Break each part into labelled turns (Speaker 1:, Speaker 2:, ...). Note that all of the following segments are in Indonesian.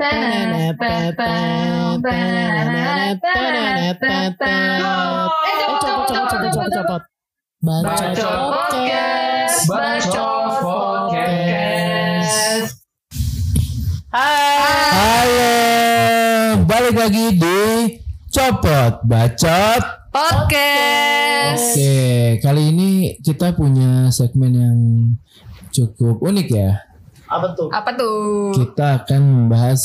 Speaker 1: Eh, cepet, cepet, cepet, cepet, cepet. Bacot podcast.
Speaker 2: Bacot podcast.
Speaker 1: Hai.
Speaker 3: Halo, balik lagi di Copot Bacot.
Speaker 1: Podcast.
Speaker 3: Oke, kali ini kita punya segmen yang cukup unik ya.
Speaker 2: Apa tuh?
Speaker 1: Apa tuh?
Speaker 3: Kita akan membahas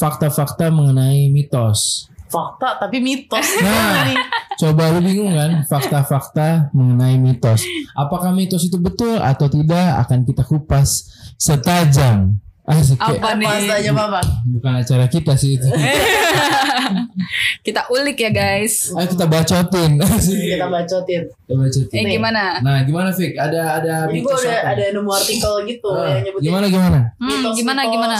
Speaker 3: fakta-fakta mengenai mitos.
Speaker 2: Fakta tapi mitos.
Speaker 3: Nah, coba lu bingung kan fakta-fakta mengenai mitos. Apakah mitos itu betul atau tidak akan kita kupas setajam. Asik, kayak-
Speaker 1: Apa nih?
Speaker 2: Apa aja apa?
Speaker 3: bukan acara kita sih itu.
Speaker 1: Kita ulik ya guys.
Speaker 3: Ayo kita bacotin. Asik.
Speaker 2: Kita bacotin.
Speaker 3: Kita bacotin.
Speaker 1: Eh gimana?
Speaker 3: Nah, gimana Fik? Ada ada
Speaker 2: Ini gue
Speaker 3: mitos
Speaker 2: udah
Speaker 3: apa?
Speaker 2: ada nemu artikel gitu
Speaker 3: Ah,
Speaker 2: yang nyebutin
Speaker 3: gimana gimana?
Speaker 1: Hmm,
Speaker 2: mitos-mitos
Speaker 1: gimana gimana?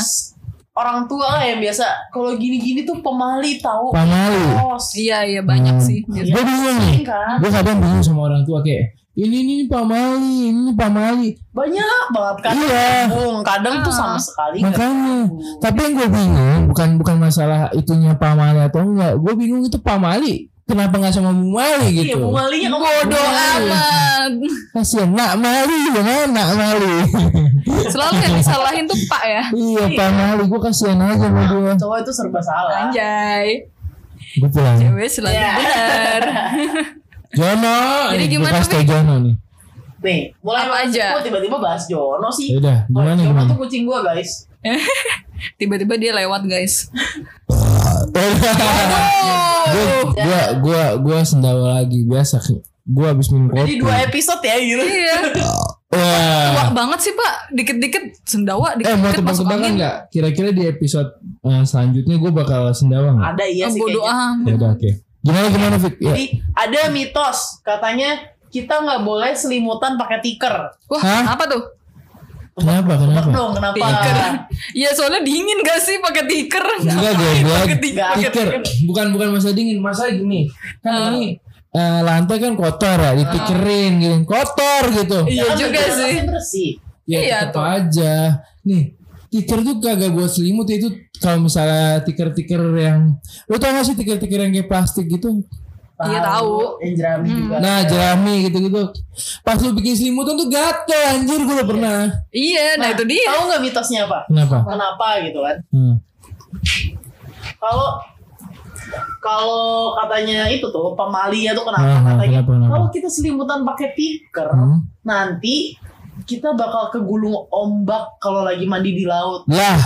Speaker 2: Orang tua yang biasa kalau gini-gini tuh pemali tahu.
Speaker 3: Pamali.
Speaker 2: Mitos.
Speaker 1: Iya iya banyak
Speaker 3: Hmm.
Speaker 1: sih.
Speaker 3: Gue bingung nih.
Speaker 2: Kan?
Speaker 3: Gue kadang bingung sama orang tua kayak ini ini, ini pamali, ini pamali.
Speaker 2: Banyak banget kan.
Speaker 3: Iya.
Speaker 2: Bung, kadang tuh sama sekali nggak
Speaker 3: Makanya.
Speaker 2: tahu.
Speaker 3: Tapi yang gue bingung bukan bukan masalah itunya pamali atau enggak. Gue bingung itu pamali. Kenapa nggak sama Bu Mali
Speaker 2: Iya,
Speaker 3: gitu?
Speaker 2: Bu Malinya kamu
Speaker 1: Bodoh amat.
Speaker 3: Kasian nak Mali gimana nak Mali?
Speaker 1: Selalu yang disalahin tuh Pak ya.
Speaker 3: iya Pak Mali gue kasihan aja sama dia.
Speaker 2: Cowok itu serba salah.
Speaker 1: Anjay.
Speaker 3: Gue pulang.
Speaker 1: Cewek selalu
Speaker 2: Iya.
Speaker 1: benar.
Speaker 3: Jono.
Speaker 1: Jadi
Speaker 3: Nih,
Speaker 1: gimana,
Speaker 3: Gue tau
Speaker 1: Fik?
Speaker 3: Jono nih.
Speaker 2: Nih, mulai
Speaker 1: Apa aja?
Speaker 2: Kok tiba-tiba bahas Jono sih.
Speaker 3: Ya udah,
Speaker 2: Oh,
Speaker 3: gimana
Speaker 2: Jono
Speaker 3: gimana?
Speaker 2: tuh kucing gua guys.
Speaker 1: Tiba-tiba dia lewat guys.
Speaker 3: gue gua gua gua sendawa lagi biasa gua habis minum
Speaker 2: Jadi
Speaker 3: kopi
Speaker 2: dua episode ya gitu.
Speaker 1: Iya.
Speaker 3: wah
Speaker 1: Wah banget sih Pak. Dikit-dikit sendawa,
Speaker 3: eh mau
Speaker 1: dikit-dikit masuk angin.
Speaker 3: nggak kira-kira di episode eh, selanjutnya gue bakal sendawa nggak
Speaker 2: Ada iya
Speaker 1: Oh,
Speaker 2: sih
Speaker 1: bodoh
Speaker 2: kayaknya.
Speaker 1: amat.
Speaker 3: ya udah oke gimana gimana Fik ya.
Speaker 2: Jadi ada mitos katanya kita nggak boleh selimutan pakai tiker.
Speaker 1: Wah,
Speaker 3: Hah?
Speaker 1: apa tuh?
Speaker 3: kenapa kenapa
Speaker 2: dong kenapa?
Speaker 1: Tiker. Iya soalnya dingin gak sih pakai tiker?
Speaker 3: enggak gue gue
Speaker 1: Pakai tiker.
Speaker 3: bukan bukan masa dingin masa gini kan
Speaker 1: Ah.
Speaker 3: ini eh, lantai kan kotor ya ditikerin gitu kotor gitu
Speaker 1: Iya juga sih.
Speaker 2: bersih.
Speaker 3: ya
Speaker 1: Iya,
Speaker 3: tetap
Speaker 1: tuh.
Speaker 3: aja nih tiker tuh kagak buat selimut itu kalau misalnya tiker-tiker yang lu tau gak sih tiker-tiker yang kayak plastik gitu
Speaker 1: Iya, tahu.
Speaker 2: Yang jerami
Speaker 1: Hmm.
Speaker 2: juga.
Speaker 3: nah jerami gitu-gitu pas lu bikin selimutan tuh gatel anjir gue udah pernah
Speaker 1: Iya, nah, itu dia.
Speaker 2: Tahu nggak mitosnya apa?
Speaker 3: kenapa
Speaker 2: Kenapa gitu kan?
Speaker 3: hmm.
Speaker 2: Kalau kalau katanya itu tuh pemalinya tuh kenapa
Speaker 3: Nah,
Speaker 2: katanya
Speaker 3: kenapa, kenapa?
Speaker 2: kalau kita selimutan pakai tiker
Speaker 3: Hmm.
Speaker 2: nanti kita bakal kegulung ombak kalau lagi mandi di laut.
Speaker 3: lah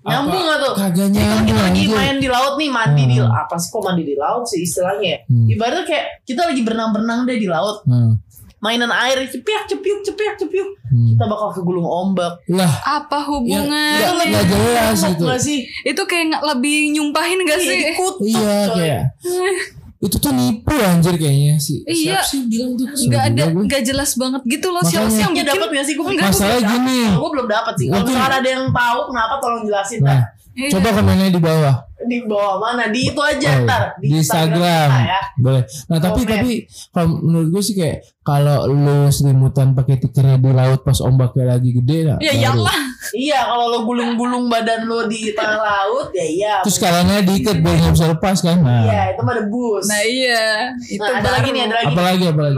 Speaker 2: Nyambung
Speaker 3: apa-
Speaker 2: nggak tuh?
Speaker 3: kagak nyambung
Speaker 2: kita lagi main di laut nih mandi di
Speaker 3: Hmm.
Speaker 2: apa sih kok mandi di laut sih istilahnya ya?
Speaker 3: Hmm.
Speaker 2: Ibaratnya kayak kita lagi berenang-berenang deh di laut,
Speaker 3: Hmm.
Speaker 2: mainan air cepiak cepiuk cepiak cepiuk,
Speaker 3: Hmm.
Speaker 2: kita bakal kegulung ombak.
Speaker 3: lah
Speaker 1: Apa
Speaker 3: ya,
Speaker 1: hubungan?
Speaker 3: nggak nggak jelas itu
Speaker 2: nggak sih?
Speaker 1: Itu kayak nggak lebih nyumpahin gak sih?
Speaker 2: Iya, dikutuk,
Speaker 3: iya
Speaker 2: coy.
Speaker 3: kayak itu tuh nipu anjir kayaknya sih
Speaker 1: Iya.
Speaker 3: siapa sih bilang tuh
Speaker 1: Nggak ada,
Speaker 3: Gila gue.
Speaker 1: nggak jelas banget gitu loh. Siapa sih yang
Speaker 2: Ya
Speaker 1: bikin?
Speaker 2: dapat nggak sih? Gue
Speaker 3: Masalahnya gini.
Speaker 2: Gue belum dapat sih. Kalau misalkan ada yang tahu kenapa tolong jelasin
Speaker 3: nah.
Speaker 1: Iya.
Speaker 3: coba komennya di bawah
Speaker 2: di bawah mana di itu aja
Speaker 3: Oh,
Speaker 2: ntar
Speaker 3: di Instagram,
Speaker 2: kita ya.
Speaker 3: boleh. Nah tapi
Speaker 2: Komen.
Speaker 3: tapi kalau menurut gue sih kayak kalau lu selimutan pakai tikernya di laut pas ombaknya lagi gede, nah,
Speaker 1: Ya iyalah.
Speaker 2: Iya kalau lo gulung-gulung badan lo di tengah laut ya iya.
Speaker 3: Terus kalanya diikat biar nggak bisa lepas kan? Nah,
Speaker 2: Iya itu mah debus.
Speaker 1: Nah iya, itu
Speaker 2: Nah, ada
Speaker 1: baru.
Speaker 2: lagi nih ada lagi.
Speaker 3: apalagi apalagi.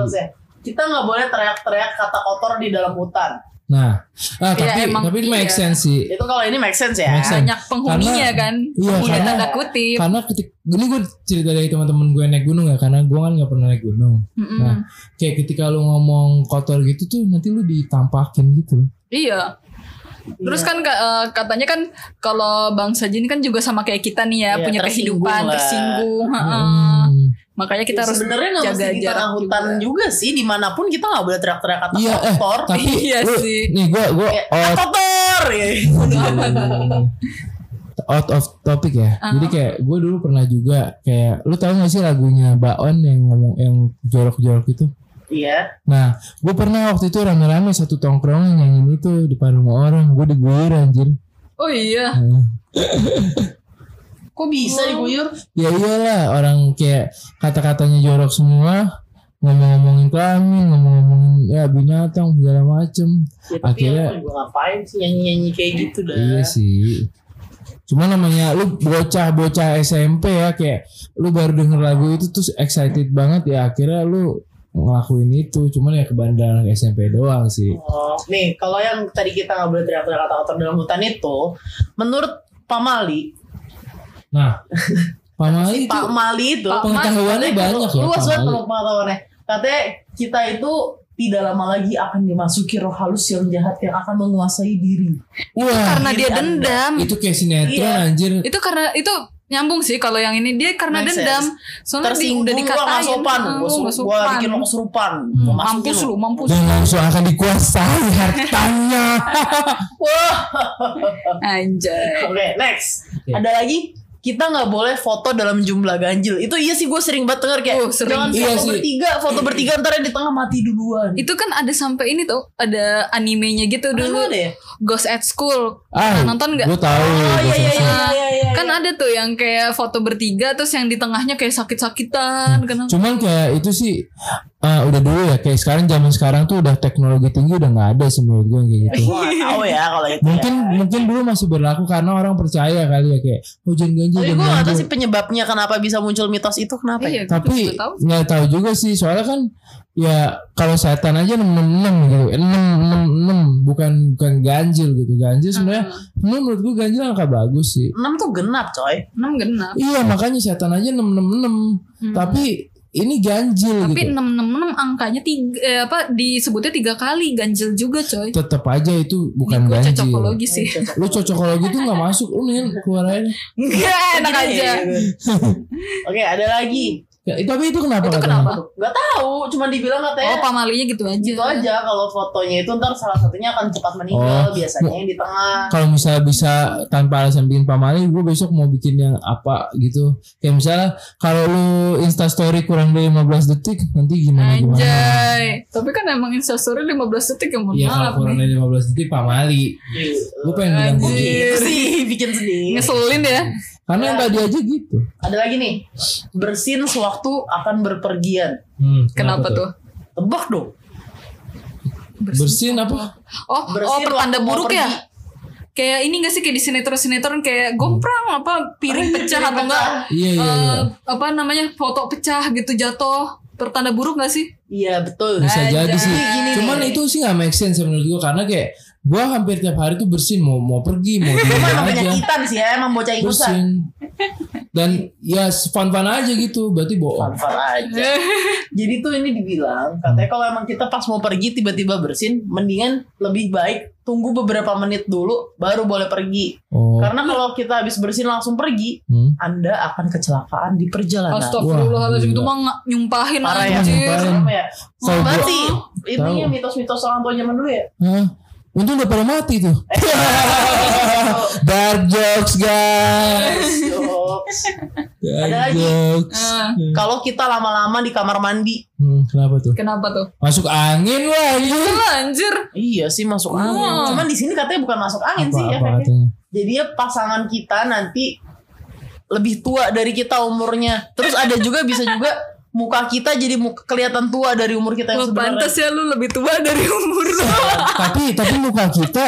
Speaker 2: Kita nggak boleh teriak-teriak kata kotor di dalam hutan.
Speaker 3: Nah, ah,
Speaker 1: Ya,
Speaker 3: tapi
Speaker 1: emang
Speaker 3: tapi itu make
Speaker 1: iya.
Speaker 3: sense sih.
Speaker 2: Itu kalau ini make sense ya.
Speaker 3: Make sense.
Speaker 1: Banyak penghuninya
Speaker 3: Karena-
Speaker 1: kan.
Speaker 3: Iya,
Speaker 1: Penghuni
Speaker 3: karena-
Speaker 1: tanda kutip.
Speaker 3: Karena ketik ini gue cerita dari teman-teman gue naik gunung ya, karena gue kan nggak pernah naik gunung.
Speaker 1: Mm-mm.
Speaker 3: Nah, kayak ketika lu ngomong kotor gitu tuh nanti lu ditampakin gitu.
Speaker 1: Iya. Terus kan ka- eh, katanya kan kalau bangsa jin kan juga sama kayak kita nih ya
Speaker 2: Iya,
Speaker 1: punya
Speaker 2: tersinggung
Speaker 1: kehidupan
Speaker 2: lah.
Speaker 1: tersinggung. heeh.
Speaker 3: Hmm.
Speaker 1: Makanya kita
Speaker 2: Ya,
Speaker 1: harus
Speaker 2: sebenarnya nggak
Speaker 1: jaga
Speaker 2: mesti di
Speaker 1: jarak
Speaker 2: tengah hutan
Speaker 1: juga.
Speaker 2: juga. sih di mana pun kita nggak boleh teriak-teriak kata
Speaker 3: Iya, eh,
Speaker 2: kotor.
Speaker 3: tapi
Speaker 1: Iya
Speaker 3: lu,
Speaker 1: sih.
Speaker 3: nih gue gue
Speaker 2: Kayak,
Speaker 3: out,
Speaker 2: "Ah, kotor ya.
Speaker 3: out of topic ya.
Speaker 1: Ah.
Speaker 3: Jadi kayak gue dulu pernah juga kayak lu tahu gak sih lagunya Baon yang ngomong yang jorok-jorok itu?
Speaker 2: Iya.
Speaker 3: Nah, gue pernah waktu itu rame-rame satu tongkrongan nyanyiin itu depan rumah orang. Gue diguyur anjir.
Speaker 1: Oh iya.
Speaker 3: Nah,
Speaker 2: Kok bisa diguyur?
Speaker 3: ya iyalah orang kayak kata-katanya jorok semua. Ngomong-ngomongin kelamin, ngomong-ngomongin ya binatang segala macem.
Speaker 2: Ya, tapi
Speaker 3: Akhirnya-
Speaker 2: yang gue ngapain sih nyanyi-nyanyi kayak gitu dah.
Speaker 3: Iya sih. Cuma namanya lu bocah-bocah SMP ya kayak lu baru denger lagu itu terus excited banget ya akhirnya lu ngelakuin itu. Cuman ya kebandaran anak SMP doang sih.
Speaker 2: Oh, nih kalau yang tadi kita nggak boleh teriak-teriak kata-kata dalam hutan itu, menurut Pak Mali,
Speaker 3: Nah, Pak Mali itu
Speaker 2: Pak Mali itu
Speaker 3: pengetahuannya banyak ya.
Speaker 2: luas
Speaker 3: Pak
Speaker 2: banget pengetahuannya. Katanya kita itu tidak lama lagi akan dimasuki roh halus yang jahat yang akan menguasai diri.
Speaker 3: Wah,
Speaker 1: karena dia
Speaker 2: Anda.
Speaker 1: dendam.
Speaker 3: itu kayak sinetron
Speaker 2: Iya.
Speaker 3: anjir.
Speaker 1: Itu karena itu nyambung sih kalau yang ini dia karena
Speaker 2: Make sense.
Speaker 1: dendam. Soalnya di,
Speaker 2: Tersinggung
Speaker 1: udah
Speaker 2: gua
Speaker 1: dikatain.
Speaker 2: nggak sopan, gua, gua
Speaker 1: sopan.
Speaker 2: bikin lo kesurupan,
Speaker 1: Hmm,
Speaker 2: Gua
Speaker 1: mampus lu, mampus.
Speaker 3: Dan langsung akan dikuasai hartanya.
Speaker 2: Wah,
Speaker 1: Anjay.
Speaker 2: oke next.
Speaker 3: Oke.
Speaker 2: Ada lagi kita nggak boleh foto dalam jumlah ganjil. Itu iya sih gue sering banget denger kayak
Speaker 1: Oh, sering.
Speaker 2: jangan
Speaker 3: Iya
Speaker 2: foto
Speaker 3: sih.
Speaker 2: bertiga, foto bertiga ntar yang di tengah mati duluan.
Speaker 1: Itu kan ada sampai ini tuh, ada animenya gitu dulu.
Speaker 2: Emang ada ya?
Speaker 1: Ghost at School.
Speaker 3: Ah,
Speaker 1: Pernah nonton nggak?
Speaker 3: Gue tahu.
Speaker 2: Oh iya iya iya iya. iya,
Speaker 1: Kan
Speaker 2: iya.
Speaker 1: ada tuh yang kayak foto bertiga terus yang di tengahnya kayak sakit-sakitan. Kenapa?
Speaker 3: Cuman kayak itu sih eh, udah dulu ya kayak sekarang zaman sekarang tuh udah teknologi tinggi udah nggak ada sih menurut gue kayak gitu.
Speaker 2: Tahu ya kalau itu.
Speaker 3: mungkin
Speaker 2: ya.
Speaker 3: mungkin dulu masih berlaku karena orang percaya kali ya kayak oh
Speaker 2: Tapi gue gak tau
Speaker 3: ganjil.
Speaker 2: sih penyebabnya kenapa bisa muncul mitos itu kenapa ya?
Speaker 1: Iya, gua
Speaker 3: Tapi
Speaker 1: tahu.
Speaker 3: nggak tahu juga sih soalnya kan ya kalau setan aja 666 gitu 666 bukan bukan ganjil gitu ganjil sebenarnya
Speaker 1: Hmm.
Speaker 3: menurut gue ganjil angka bagus sih
Speaker 2: 6 tuh genap coy.
Speaker 1: Enam genap.
Speaker 3: iya makanya setan aja 666
Speaker 1: Hmm.
Speaker 3: tapi ini ganjil
Speaker 1: Tapi
Speaker 3: gitu
Speaker 1: 666 angkanya tiga, eh, apa disebutnya tiga kali ganjil juga coy.
Speaker 3: tetap aja itu bukan
Speaker 1: Ini gua
Speaker 3: ganjil
Speaker 1: cocokologi sih.
Speaker 3: lu cocokologi itu nggak masuk lu nih keluar aja
Speaker 1: Enggak enak aja.
Speaker 2: ya, gitu. Oke ada lagi.
Speaker 3: Ya, tapi itu kenapa
Speaker 1: Itu kenapa?
Speaker 2: Gak tahu, cuma dibilang
Speaker 1: Oh
Speaker 2: katanya
Speaker 1: pamalinya gitu aja.
Speaker 2: gitu aja kalau fotonya itu ntar salah satunya akan cepat meninggal
Speaker 3: Oh.
Speaker 2: biasanya yang di tengah.
Speaker 3: Kalau misalnya bisa tanpa alasan bikin pamali, gue besok mau bikin yang apa gitu. Kayak misalnya kalau lu Insta story kurang dari 15 detik, nanti gimana gimana?
Speaker 1: Anjay. Tapi kan emang instastory 15 detik yang mohon
Speaker 3: Iya kalau kurang dari 15 detik pamali. Gue pengen bilang gitu.
Speaker 2: Gitu sih bikin sedih.
Speaker 1: Ngeselin ya.
Speaker 3: Karena yang tadi aja gitu.
Speaker 2: Ada lagi nih bersin sewaktu akan berpergian.
Speaker 3: Hmm,
Speaker 1: Kenapa tuh?
Speaker 2: Tebak dong.
Speaker 3: Bersin apa?
Speaker 1: Oh, oh
Speaker 2: Bersin
Speaker 1: pertanda
Speaker 2: waktu mau
Speaker 1: buruk ya?
Speaker 2: pergi.
Speaker 1: Kayak ini gak sih kayak di sinetron-sinetron kayak gomprang apa piring pecah
Speaker 2: Piring
Speaker 1: atau enggak
Speaker 3: Iya iya iya.
Speaker 1: eh, apa namanya foto pecah gitu jatuh pertanda buruk gak sih?
Speaker 2: Iya betul.
Speaker 3: Bisa
Speaker 1: Anjay.
Speaker 3: jadi sih.
Speaker 2: Gini
Speaker 3: Cuman
Speaker 2: nih.
Speaker 3: itu sih gak make sense menurut gue karena kayak gue hampir tiap hari tuh bersin mau mau pergi mau di rumah aja.
Speaker 2: penyakitan sih ya, emang bocah ikutan.
Speaker 3: bersin dan ya fun fun aja gitu berarti bohong
Speaker 2: Fun-fun aja. Jadi tuh ini dibilang katanya kalau emang kita pas mau pergi tiba-tiba bersin, mendingan lebih baik tunggu beberapa menit dulu baru boleh pergi.
Speaker 3: oh
Speaker 2: Karena kalau kita habis bersin langsung pergi,
Speaker 3: hmm.
Speaker 2: Anda akan kecelakaan di perjalanan.
Speaker 1: Astagfirullahaladzim itu mah nyumpahin
Speaker 2: Parah ya,
Speaker 3: nyumpahin.
Speaker 2: Serem ya. Intinya
Speaker 3: Tahu.
Speaker 2: mitos-mitos orang tua zaman dulu ya.
Speaker 3: Hah? Untung udah pada mati tuh. Dark jokes guys.
Speaker 2: Jokes.
Speaker 3: Dark
Speaker 2: Ada lagi.
Speaker 3: jokes.
Speaker 1: Ah.
Speaker 2: Kalau kita lama-lama di kamar mandi,
Speaker 3: Hmm, kenapa tuh?
Speaker 1: Kenapa tuh?
Speaker 3: Masuk angin wah anjir.
Speaker 1: Lah, anjir.
Speaker 2: iya sih masuk angin.
Speaker 1: Oh.
Speaker 2: Cuman di sini katanya bukan masuk angin
Speaker 3: Apa,
Speaker 2: sih
Speaker 3: apa
Speaker 2: efeknya.
Speaker 3: katanya?
Speaker 2: Jadi ya pasangan kita nanti lebih tua dari kita umurnya. Terus ada juga bisa juga muka kita jadi muka, kelihatan tua dari umur kita yang sebenarnya.
Speaker 1: pantas ya lu lebih tua dari umur lu.
Speaker 3: tapi tapi muka kita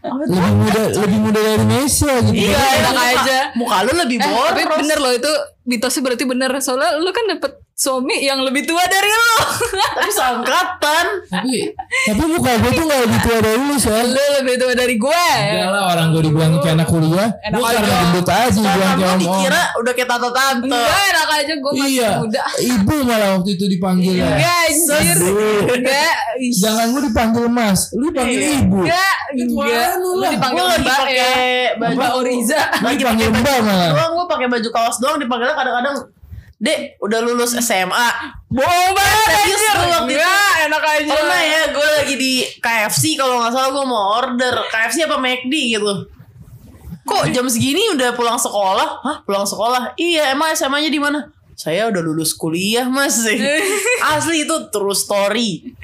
Speaker 3: lebih muda lebih muda dari Messi gitu.
Speaker 2: Iya,
Speaker 1: enak aja.
Speaker 2: Muka lu lebih
Speaker 1: Eh,
Speaker 2: boros.
Speaker 1: tapi bener loh itu mitosnya berarti bener. Soalnya lu kan dapet suami yang lebih tua dari lu.
Speaker 2: Tapi seangkatan.
Speaker 3: Tapi tapi muka gue tuh gak lebih tua dari lu soal.
Speaker 1: lu lebih tua dari gue.
Speaker 3: Enggak lah orang gue dibilang kayak anak kuliah. Gue
Speaker 1: aja.
Speaker 3: karena gendut aja dibilang
Speaker 2: Kamu
Speaker 3: kayak om
Speaker 2: dikira udah kayak tante-tante.
Speaker 1: Enggak enak aja gue masih
Speaker 3: Iya,
Speaker 1: muda.
Speaker 3: ibu malah waktu itu dipanggil ya.
Speaker 1: Enggak anjir. Enggak.
Speaker 3: Jangan gue dipanggil mas, lu dipanggil
Speaker 2: Iya.
Speaker 3: ibu.
Speaker 1: Enggak.
Speaker 3: Itu
Speaker 1: Enggak. Lu dipanggil mbak ya.
Speaker 2: pakai baju
Speaker 1: Mbak Oriza.
Speaker 3: Lu
Speaker 2: Lagi
Speaker 3: dipanggil
Speaker 2: pakai
Speaker 3: mbak malah.
Speaker 2: doang, gue pakai baju kaos doang dipanggilnya kadang-kadang Dek, udah lulus SMA.
Speaker 1: Bohong banget
Speaker 2: Serius
Speaker 1: anjir.
Speaker 2: lu waktu itu?
Speaker 1: Enggak enak aja.
Speaker 2: Pernah ya, gue lagi di KFC kalau nggak salah gue mau order KFC apa McD gitu. Kok jam segini udah pulang sekolah? Hah, pulang sekolah? Iya, emang SMA-nya di mana? Saya udah lulus kuliah, Mas. Asli itu true story.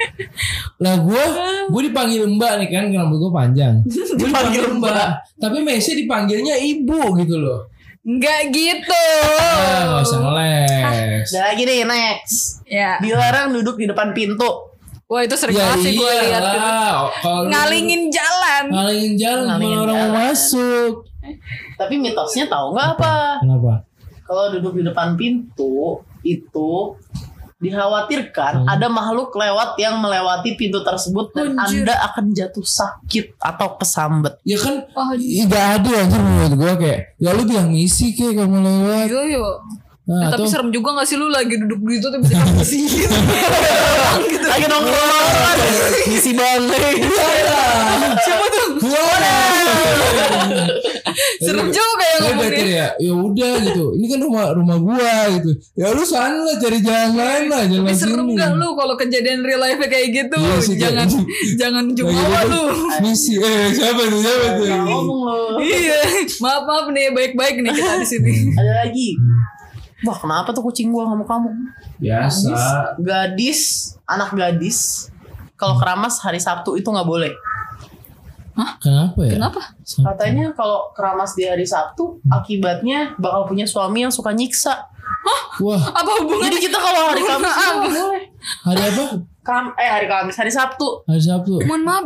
Speaker 3: Lah gue, gue dipanggil mbak nih kan, rambut gue panjang. Gue
Speaker 2: Dipanggil mbak.
Speaker 3: Tapi Messi dipanggilnya ibu gitu loh.
Speaker 1: Enggak gitu.
Speaker 3: Ah, gak usah ngeles.
Speaker 2: Ada lagi nih, next.
Speaker 1: Ya.
Speaker 2: Dilarang duduk di depan pintu.
Speaker 1: Wah itu sering
Speaker 3: Ya
Speaker 1: banget sih gue lihat gitu. Ngalingin jalan.
Speaker 3: ngalingin jalan
Speaker 2: Ngalingin
Speaker 3: kalau orang mau masuk.
Speaker 2: Tapi mitosnya tahu nggak apa?
Speaker 3: Kenapa?
Speaker 2: Kalau duduk di depan pintu itu dikhawatirkan ada makhluk lewat yang melewati pintu tersebut dan
Speaker 1: Anjir.
Speaker 2: Anda akan jatuh sakit atau kesambet.
Speaker 3: Ya kan
Speaker 1: Wah,
Speaker 3: Ih, Gak ada anjir menurut gue kayak Ya lu bilang misi kayak kamu lewat
Speaker 1: iya iya.
Speaker 3: Nah,
Speaker 1: Eh, tapi
Speaker 3: atau
Speaker 1: serem juga gak sih lu lagi duduk gitu tapi bisa sih
Speaker 2: Lagi nongkrong, isi banget.
Speaker 1: Siapa tuh? Serem juga ya
Speaker 3: Gue
Speaker 1: ngomongnya.
Speaker 3: better ya Ya udah gitu Ini kan rumah rumah gua gitu Ya lu sana lah cari jalan lain lah Jangan
Speaker 1: Tapi serem
Speaker 3: sini
Speaker 1: gak lu kalau kejadian real life kayak gitu?
Speaker 3: Iya sih,
Speaker 1: jangan
Speaker 3: kayak-
Speaker 1: jangan jumawa
Speaker 3: gitu.
Speaker 1: lu.
Speaker 3: Misi Eh siapa tuh Siapa tuh
Speaker 2: ngomong lo.
Speaker 1: iya. Maaf maaf nih baik-baik nih kita di sini.
Speaker 2: Ada lagi. Wah kenapa tuh kucing gua kamu kamu?
Speaker 3: Biasa
Speaker 2: Gadis, anak gadis. Kalau keramas hari Sabtu itu nggak boleh.
Speaker 3: Kenapa ya
Speaker 1: Kenapa?
Speaker 2: Katanya kalau keramas di hari Sabtu akibatnya bakal punya suami yang suka nyiksa.
Speaker 3: Wah
Speaker 1: Apa hubungannya?
Speaker 2: Jadi kita kalau hari Kamis nggak boleh.
Speaker 3: hari apa
Speaker 2: Kam eh hari Kamis, hari Sabtu.
Speaker 3: Hari Sabtu
Speaker 1: Mohon maaf.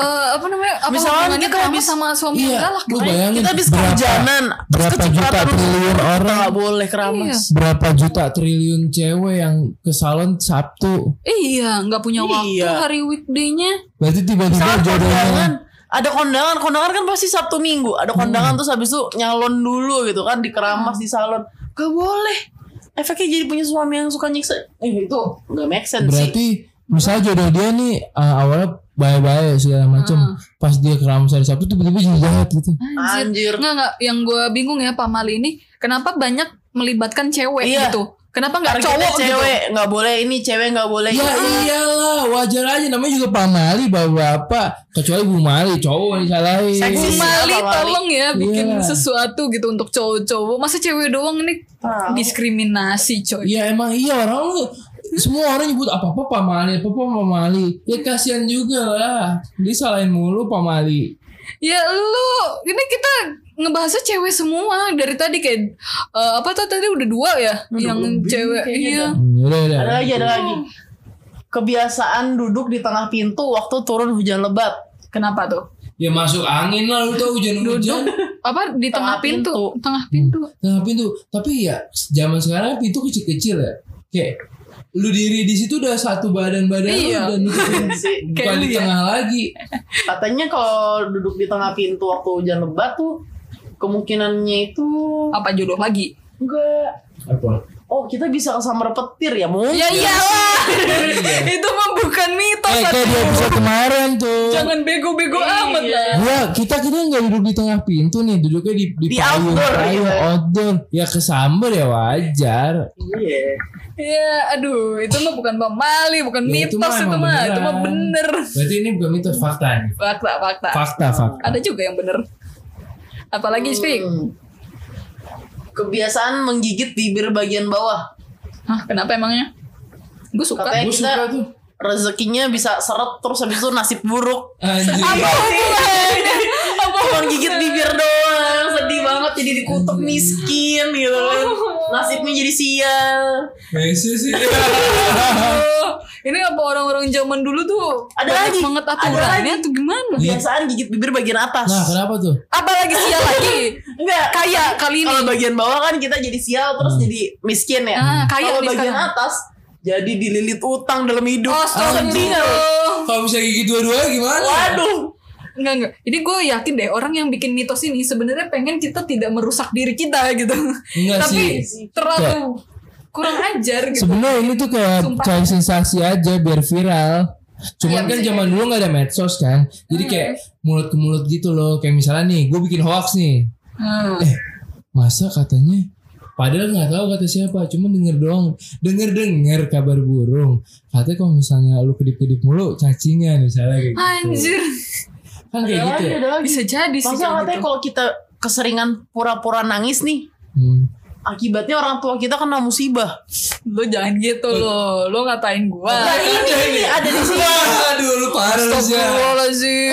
Speaker 1: Eh apa namanya? Apa hubungannya
Speaker 2: kita habis-
Speaker 1: sama suami yang
Speaker 3: Iya
Speaker 1: galak?
Speaker 3: Lu bayangin
Speaker 2: kita habis
Speaker 3: berapa, berapa juta triliun orang
Speaker 2: nggak boleh keramas.
Speaker 3: Berapa juta triliun cewek yang ke salon Sabtu
Speaker 1: Iya, nggak punya waktu
Speaker 2: Iya.
Speaker 1: hari weekday-nya.
Speaker 3: Berarti tiba-tiba jodohnya
Speaker 2: ada kondangan, kondangan kan pasti Sabtu Minggu. Ada
Speaker 3: Hmm.
Speaker 2: kondangan terus habis itu nyalon dulu gitu kan di keramas di salon. Gak boleh. Efeknya jadi punya suami yang suka nyiksa. Eh itu gak make sense sih.
Speaker 3: Berarti misalnya jodoh dia nih uh, awalnya baik-baik segala macam.
Speaker 1: Hmm.
Speaker 3: Pas dia keramas hari Sabtu tiba-tiba jadi jahat gitu.
Speaker 2: Anjir.
Speaker 1: Nggak, nggak. Yang gue bingung ya Pak Mali ini. Kenapa banyak melibatkan cewek
Speaker 2: Iya.
Speaker 1: gitu? Kenapa nggak
Speaker 2: Targetnya
Speaker 1: cowok gitu?
Speaker 2: cewek nggak boleh ini cewek nggak boleh
Speaker 3: Ya
Speaker 2: ini.
Speaker 3: iyalah wajar aja namanya juga Pak Mali bapak-bapak kecuali Bu Mali cowok yang disalahin.
Speaker 1: Bu Mali
Speaker 2: Pak Mali.
Speaker 1: tolong ya bikin
Speaker 3: Iya.
Speaker 1: sesuatu gitu untuk cowok-cowok. Masa cewek doang ini
Speaker 2: Tahu.
Speaker 1: diskriminasi coy.
Speaker 3: Ya emang iya orang lu semua orang nyebut apa apa Pak Mali, apa apa Pak Mali. Ya kasihan juga lah. Dia salahin mulu Pak Mali.
Speaker 1: Ya lu ini kita ngebahasnya cewek semua dari tadi kayak eh, apa tuh tadi udah dua ya yang
Speaker 2: lebih
Speaker 1: cewek iya.
Speaker 2: dah.
Speaker 3: Hmm, Udah, udah.
Speaker 2: Ada lagi ada lagi. Kebiasaan duduk di tengah pintu waktu turun hujan lebat.
Speaker 1: Kenapa tuh?
Speaker 3: Ya masuk angin lah lu tau hujan-hujan.
Speaker 1: Apa di tengah,
Speaker 2: Tengah
Speaker 1: pintu.
Speaker 2: pintu.
Speaker 1: Tengah pintu.
Speaker 3: Tengah pintu. Tapi ya zaman sekarang pintu kecil-kecil ya. Kayak lu diri di situ udah satu badan-badan
Speaker 1: Iya.
Speaker 3: lu dan bukan
Speaker 1: Kayak
Speaker 3: di
Speaker 1: ya.
Speaker 3: tengah lagi.
Speaker 2: Katanya kalau duduk di tengah pintu waktu hujan lebat tuh kemungkinannya itu
Speaker 1: Apa jodoh lagi?
Speaker 2: enggak.
Speaker 3: Apa?
Speaker 2: Oh kita bisa kesambar petir ya mungkin.
Speaker 1: Ya iyalah. Itu mah bukan mitos.
Speaker 3: Eh, kayak dia bisa kemarin tuh.
Speaker 1: Jangan bego-bego
Speaker 2: Iya.
Speaker 1: amat lah.
Speaker 3: Ya kita kita nggak duduk di tengah pintu nih, duduknya di di,
Speaker 2: Di
Speaker 3: payung,
Speaker 2: outdoor,
Speaker 3: payung, outdoor. Ya kesambar ya wajar.
Speaker 2: Iya.
Speaker 1: Ya, aduh, itu mah bukan pamali, bukan
Speaker 3: Ya, itu
Speaker 1: mitos
Speaker 3: mah
Speaker 1: itu mah, itu mah bener.
Speaker 3: Berarti ini bukan mitos fakta nih.
Speaker 1: Fakta, fakta.
Speaker 3: Fakta, fakta.
Speaker 1: Ada juga yang bener. Apalagi speak.
Speaker 2: Kebiasaan menggigit bibir bagian bawah.
Speaker 1: Hah, kenapa emangnya? Gue suka.
Speaker 2: Katanya
Speaker 3: Gue
Speaker 2: kita
Speaker 3: suka tuh.
Speaker 2: rezekinya bisa seret terus habis itu nasib buruk.
Speaker 3: Anjir.
Speaker 1: Apa hubungannya? Apa
Speaker 2: Cuma gigit bibir doang, sedih banget jadi dikutuk miskin gitu kan. Nasibnya jadi sial.
Speaker 3: Messi sih.
Speaker 1: Ini apa orang-orang zaman dulu tuh
Speaker 2: Ada lagi.
Speaker 1: banget aturannya
Speaker 2: lagi.
Speaker 1: tuh gimana?
Speaker 2: Kebiasaan gigit bibir bagian atas.
Speaker 3: Nah, kenapa tuh?
Speaker 1: Apalagi sial lagi.
Speaker 2: Enggak,
Speaker 1: Kaya kali ini.
Speaker 2: kalau bagian bawah kan kita jadi sial terus jadi miskin ya.
Speaker 1: Ah, kaya
Speaker 2: kalau bagian
Speaker 1: sekarang.
Speaker 2: atas jadi dililit utang dalam hidup.
Speaker 1: Oh,
Speaker 2: Sedih?
Speaker 3: Kalau bisa gigi dua-dua gimana?
Speaker 2: Waduh.
Speaker 1: Enggak enggak. Jadi gue yakin deh orang yang bikin mitos ini sebenarnya pengen kita tidak merusak diri kita gitu.
Speaker 3: Enggak
Speaker 1: Tapi
Speaker 3: sih.
Speaker 1: terlalu kurang ajar gitu.
Speaker 3: Sebenarnya ini tuh kayak cari sensasi aja biar viral. Cuman
Speaker 1: Iya,
Speaker 3: kan zaman dulu nggak ada medsos kan. Jadi kayak mulut ke mulut gitu loh. Kayak misalnya nih, gue bikin hoax nih.
Speaker 1: Hmm.
Speaker 3: Eh, masa katanya Padahal nggak tahu kata siapa, cuma denger doang, denger denger kabar burung. Katanya kalau misalnya lu kedip-kedip mulu, cacingan misalnya kayak gitu.
Speaker 1: Anjir.
Speaker 3: Kan kayak
Speaker 2: Ada
Speaker 3: gitu
Speaker 2: lagi,
Speaker 3: ya.
Speaker 2: ada lagi.
Speaker 1: Bisa jadi sih. Kayak
Speaker 2: katanya
Speaker 1: gitu.
Speaker 2: kalau kita keseringan pura-pura nangis nih,
Speaker 3: Hmm.
Speaker 2: akibatnya orang tua kita kena musibah.
Speaker 1: Lo jangan gitu lo. Lo ngatain gua.
Speaker 2: Nah, ini, ini ada di sini.
Speaker 3: Aduh, lu parah lu sih.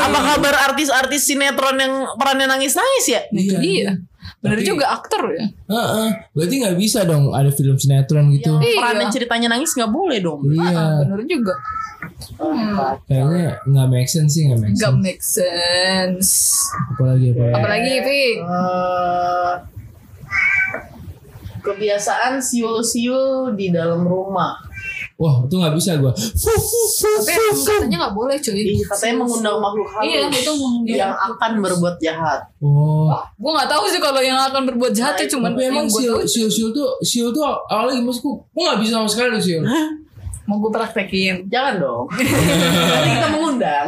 Speaker 2: Apa kabar artis-artis sinetron yang perannya nangis-nangis ya?
Speaker 1: Itu
Speaker 3: Iya.
Speaker 1: dia. Bener
Speaker 3: Tapi-
Speaker 1: juga aktor ya.
Speaker 3: Heeh. berarti nggak bisa dong ada film sinetron gitu
Speaker 2: Yang
Speaker 1: Iya.
Speaker 2: perannya ceritanya nangis nggak boleh dong.
Speaker 3: iya
Speaker 1: Ah, bener juga.
Speaker 3: Kayaknya nggak make sense sih nggak make
Speaker 1: Gak
Speaker 3: sense
Speaker 1: make sense.
Speaker 3: apalagi apalagi
Speaker 1: Apalagi Vi.
Speaker 2: Eh, kebiasaan siul-siul di dalam rumah.
Speaker 3: wah itu nggak bisa gua
Speaker 1: Tapi katanya gak boleh cuy.
Speaker 2: Ih, katanya mengundang makhluk halus
Speaker 1: Iya itu mengundang.
Speaker 2: yang akan berbuat jahat.
Speaker 3: oh
Speaker 1: Gue gak tahu sih kalau yang akan berbuat jahat ya cuman
Speaker 3: tapi emang
Speaker 1: gue
Speaker 3: siul siul siul tuh siul tuh awalnya gimana sih gua nggak bisa sama sekali siul
Speaker 1: mau gue praktekin.
Speaker 2: Jangan dong. Nanti kita mengundang.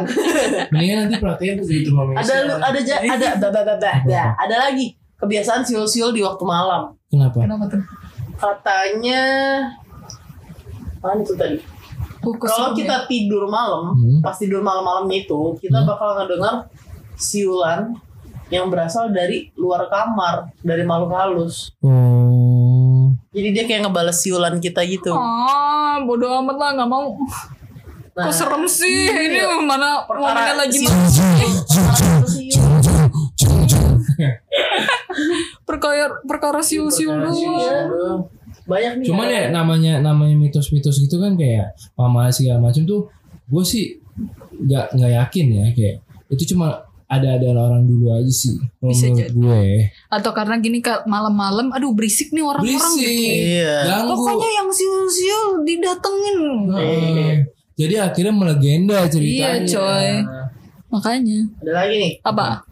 Speaker 3: mendingan nanti praktekin tuh di rumah
Speaker 2: ada lu- ada ja- ada ada ada ada, ada, ada lagi kebiasaan siul-siul di waktu malam.
Speaker 3: kenapa
Speaker 1: Kenapa tuh?
Speaker 2: Katanya mana itu tadi? Kalau
Speaker 1: ya.
Speaker 2: kita tidur malam,
Speaker 3: Hmm.
Speaker 2: pas tidur malam-malamnya itu, kita bakal ngedengar siulan yang berasal dari luar kamar, dari makhluk halus.
Speaker 3: oh
Speaker 2: Jadi dia kayak ngebales siulan kita gitu.
Speaker 1: Ah, bodo amat lah nggak mau.
Speaker 2: Nah,
Speaker 1: Kok serem sih? Ini mana
Speaker 2: Perkara
Speaker 1: momennya lagi perkara perkara siul-siul doang.
Speaker 3: siul-siul.
Speaker 2: Banyak nih.
Speaker 3: Cuman ya namanya namanya mitos-mitos gitu kan kayak pamalas segala macam tuh gue sih nggak nggak yakin ya kayak itu cuma ada ada orang dulu aja sih
Speaker 1: Bisa
Speaker 3: menurut
Speaker 1: jadi.
Speaker 3: gue
Speaker 1: Atau karena gini Kak, malam-malam aduh berisik nih orang-orang gitu.
Speaker 2: Iya.
Speaker 3: ganggu
Speaker 1: Pokoknya yang siul-siul didatengin.
Speaker 3: Heeh. jadi akhirnya melegenda ceritanya
Speaker 1: Iya, coy. Makanya.
Speaker 2: Ada lagi nih.
Speaker 1: Apa?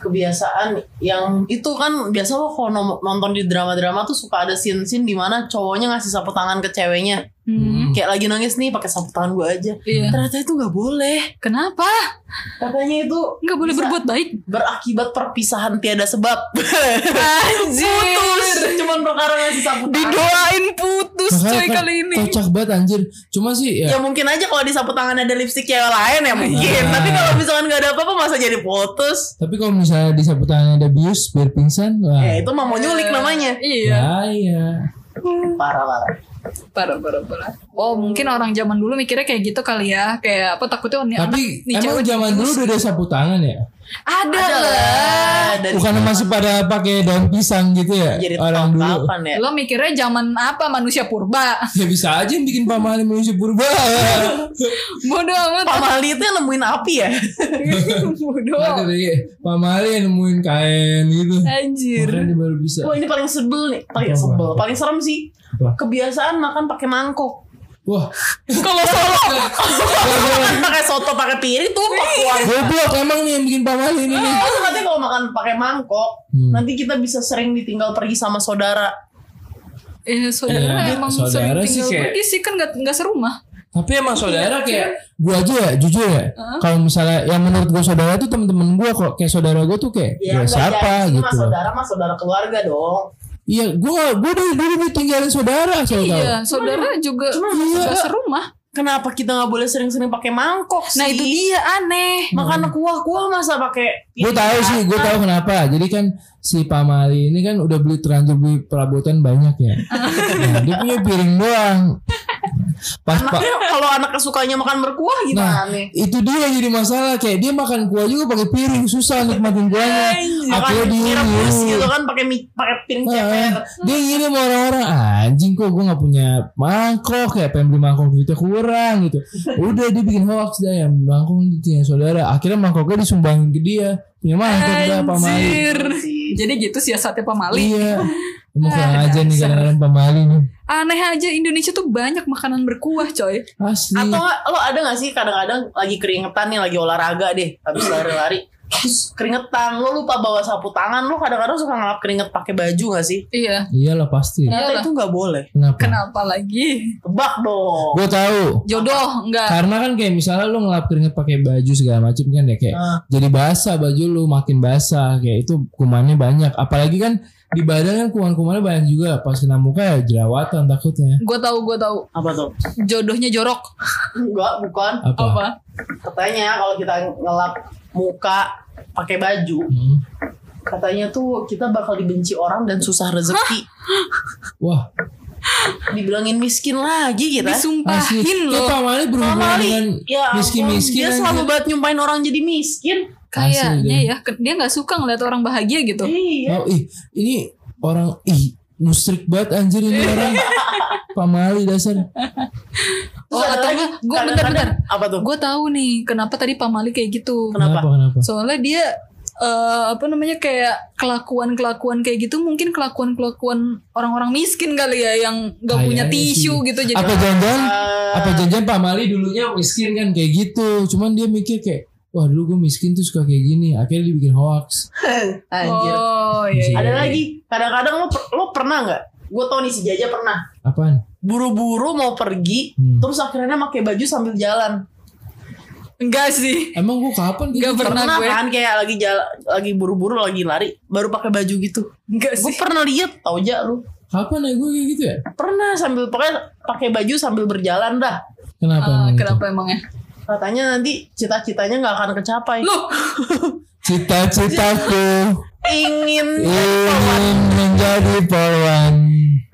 Speaker 2: kebiasaan yang itu kan biasa lo kalau nonton di drama-drama tuh suka ada scene-scene di mana cowoknya ngasih sapu tangan ke ceweknya.
Speaker 1: Hmm.
Speaker 2: Kayak lagi nangis nih pakai sapu tangan gue aja.
Speaker 1: Iya.
Speaker 2: Ternyata itu nggak boleh.
Speaker 1: Kenapa?
Speaker 2: Katanya itu
Speaker 1: Nggak boleh berbuat baik.
Speaker 2: berakibat perpisahan tiada sebab.
Speaker 1: Anjir.
Speaker 2: Cuman perkara ngasih sapu tangan.
Speaker 1: Didoain putus
Speaker 3: Makanya
Speaker 1: coy kali ini.
Speaker 3: kocak banget anjir cuma sih
Speaker 2: Ya
Speaker 3: ya,
Speaker 2: mungkin aja kalau di sapu tangan ada lipstick cewek lain ya mungkin.
Speaker 3: Nah.
Speaker 2: Tapi kalau misalkan nggak ada apa-apa masa jadi putus?
Speaker 3: tapi kalau misalnya di sapu tangannya ada bius biar pingsan wah
Speaker 2: Eh itu mah mau nyulik namanya.
Speaker 1: Iya.
Speaker 3: bahaya
Speaker 2: Parah parah.
Speaker 1: Parah, parah, parah. Oh, mungkin orang zaman dulu mikirnya kayak gitu kali ya. Kayak apa takutnya nih
Speaker 3: tapi
Speaker 1: anak, nih
Speaker 3: emang
Speaker 1: cewek
Speaker 3: zaman dulu udah ada sapu tangan ya
Speaker 1: ada,
Speaker 2: Ada
Speaker 1: lah.
Speaker 2: Dari
Speaker 3: bukan masih pada pakai daun pisang gitu ya
Speaker 2: jadi
Speaker 3: orang dulu
Speaker 2: kapan ya?
Speaker 1: Lo mikirnya zaman apa manusia purba?
Speaker 3: ya bisa aja yang bikin pamali manusia purba
Speaker 1: Bodoh amat.
Speaker 2: Pak Mali itu yang nemuin api ya?
Speaker 1: Bodoh.
Speaker 3: deh pamali yang nemuin kain gitu
Speaker 1: Anjir.
Speaker 3: Makanya dia baru bisa
Speaker 2: Wah ini paling sebel nih, paling
Speaker 3: Apa?
Speaker 2: sebel, paling serem sih.
Speaker 3: Apa?
Speaker 2: Kebiasaan makan pakai mangkok.
Speaker 3: Wah
Speaker 2: Kalau solo, pakai soto pakai piring tuh kuah.
Speaker 3: goblok emang nih yang bikin pamali ini nih
Speaker 2: Terus katanya kalau makan pakai mangkok,
Speaker 3: Hmm.
Speaker 2: nanti kita bisa sering ditinggal pergi sama saudara.
Speaker 1: Eh saudara
Speaker 3: Iya,
Speaker 1: emang
Speaker 3: saudara
Speaker 1: sering
Speaker 3: sih
Speaker 1: tinggal
Speaker 3: kayak-
Speaker 1: pergi sih kan gak, gak serumah.
Speaker 3: Tapi emang saudara kayak gua aja ya jujur ya. Kalau misalnya yang menurut gua saudara tuh temen-temen gua kok kayak saudara gua tuh kayak ya,
Speaker 2: nggak
Speaker 3: siapa
Speaker 2: jadi,
Speaker 3: gitu.
Speaker 2: Mas saudara mah saudara keluarga dong.
Speaker 3: Iya, gua gua dari dulu ditinggalin saudara saya tahu.
Speaker 1: Iya, saudara juga
Speaker 3: Iya.
Speaker 1: gak serumah.
Speaker 2: Kenapa kita nggak boleh sering-sering pakai mangkok sih?
Speaker 1: Nah itu dia aneh.
Speaker 2: Makan kuah-kuah masa pakai
Speaker 3: Gue tahu sih, gue tahu kenapa. Jadi kan si Pamali ini kan udah beli terlanjur beli perabotan banyak ya. Nah, dia punya piring doang. Pas pak,
Speaker 2: kalau anaknya sukanya makan berkuah
Speaker 3: nah
Speaker 2: gimana nih?
Speaker 3: itu dia yang jadi masalah. Kayak dia makan kuah juga pakai piring susah nikmatin kuahnya.
Speaker 2: Makan
Speaker 3: Akhirnya dia
Speaker 2: rebus gitu kan pakai mie pakai piring ceper.
Speaker 3: Ah, dia ngirim orang-orang anjing kok gue nggak punya mangkok kayak pengen beli mangkok duitnya kurang gitu udah dia bikin hoax dah yang mangkok itu yang saudara akhirnya mangkoknya disumbangin ke dia punya mangkok dah Pak Mali
Speaker 1: Anjir. Jadi gitu siasatnya Pak Mali.
Speaker 3: iya emang kurang aja nih kadang-kadang Pak Mali nih
Speaker 1: Aneh aja Indonesia tuh banyak makanan berkuah coy.
Speaker 3: asli
Speaker 2: Atau lo ada gak sih kadang-kadang lagi keringetan nih lagi olahraga deh habis lari-lari terus keringetan lo lupa bawa sapu tangan lo kadang-kadang suka ngelap keringet pakai baju gak sih?
Speaker 1: Iya.
Speaker 3: iyalah pasti
Speaker 2: Ternyata
Speaker 1: Iyalah.
Speaker 2: itu nggak boleh.
Speaker 3: kenapa
Speaker 1: Kenapa lagi?
Speaker 2: Tebak dong.
Speaker 3: gue tahu
Speaker 1: Jodoh enggak.
Speaker 3: karena kan kayak misalnya lu ngelap keringet pakai baju segala macam kan ya kayak
Speaker 2: Ah.
Speaker 3: jadi basah baju lu makin basah kayak itu kumannya banyak apalagi kan di badan kan kuman-kumannya banyak juga pas kena muka ya jerawatan takutnya
Speaker 1: Gue tahu, gue tahu.
Speaker 2: Apa tuh?
Speaker 1: Jodohnya jorok.
Speaker 2: Enggak, bukan.
Speaker 3: apa,
Speaker 1: Apa?
Speaker 2: Katanya kalau kita ngelap muka pakai baju,
Speaker 3: Hmm.
Speaker 2: katanya tuh kita bakal dibenci orang dan susah rezeki.
Speaker 3: wah
Speaker 2: Dibilangin miskin lagi kita.
Speaker 3: asli
Speaker 1: Disumpahin
Speaker 3: ya
Speaker 1: loh.
Speaker 3: Mali berhubungan dengan
Speaker 2: ya ampun,
Speaker 3: miskin-miskin
Speaker 2: dia selalu banget nyumpahin orang jadi miskin.
Speaker 1: Kayaknya ya dia nggak suka ngeliat orang bahagia gitu.
Speaker 2: Iya.
Speaker 3: Oh ih, ini orang ih musrik banget anjir ini orang. Pamali dasar.
Speaker 1: Oh
Speaker 2: ada
Speaker 1: atau? Gue
Speaker 2: kadang-kadang-
Speaker 1: bentar-bentar.
Speaker 2: Apa tuh?
Speaker 1: Gue tahu nih kenapa tadi Pak Mali kayak gitu.
Speaker 2: Kenapa?
Speaker 3: Kenapa?
Speaker 1: Soalnya dia eh, apa namanya kayak kelakuan-kelakuan kayak gitu mungkin kelakuan-kelakuan orang-orang miskin kali ya yang gak punya
Speaker 3: Kayaknya
Speaker 1: tisu
Speaker 3: sih.
Speaker 1: gitu jadi
Speaker 3: Apa jangan
Speaker 2: Eh,
Speaker 3: apa jangan Pak Mali dulunya miskin kan kayak gitu. Cuman dia mikir kayak wah dulu gue miskin tuh suka kayak gini. Akhirnya dia bikin hoax.
Speaker 2: Anjir.
Speaker 1: Oh iya. iya.
Speaker 2: Ada lagi. Kadang-kadang lo per- lo pernah nggak? Gue tau nih si Jaja pernah.
Speaker 3: Apaan?
Speaker 2: Buru-buru mau pergi,
Speaker 3: Hmm.
Speaker 2: terus akhirnya pakai baju sambil jalan.
Speaker 1: Enggak sih.
Speaker 3: Emang gue kapan gitu?
Speaker 1: Enggak pernah gue.
Speaker 2: kan kayak lagi jalan, lagi buru-buru lagi lari, baru pakai baju gitu.
Speaker 1: Enggak
Speaker 2: Gue
Speaker 1: sih.
Speaker 2: pernah lihat, tau aja lu.
Speaker 3: Kapan ya gue kayak gitu ya?
Speaker 2: Pernah sambil pakai pakai baju sambil berjalan dah.
Speaker 3: Kenapa
Speaker 1: Ah,
Speaker 3: emang itu?
Speaker 1: kenapa emangnya?
Speaker 2: Katanya nanti cita-citanya nggak akan kecapai.
Speaker 1: Loh,
Speaker 3: Cita-citaku
Speaker 2: Ingin
Speaker 3: ingin menjadi polwan.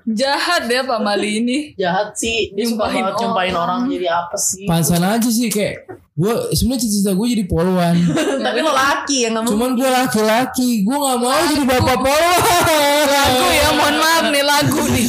Speaker 1: jahat ya Pak Mali ini.
Speaker 2: jahat sih, dia suka
Speaker 1: Nyumpahin
Speaker 2: banget nyumpahin
Speaker 1: orang.
Speaker 2: orang jadi apa sih?
Speaker 3: Pansan aja sih kayak gue sebenarnya cita-cita gue jadi polwan.
Speaker 2: Tapi lo laki yang nggak mau.
Speaker 3: Cuman gue laki-laki, gue nggak mau jadi bapak polwan.
Speaker 1: Lagu ya, mohon maaf nih lagu nih.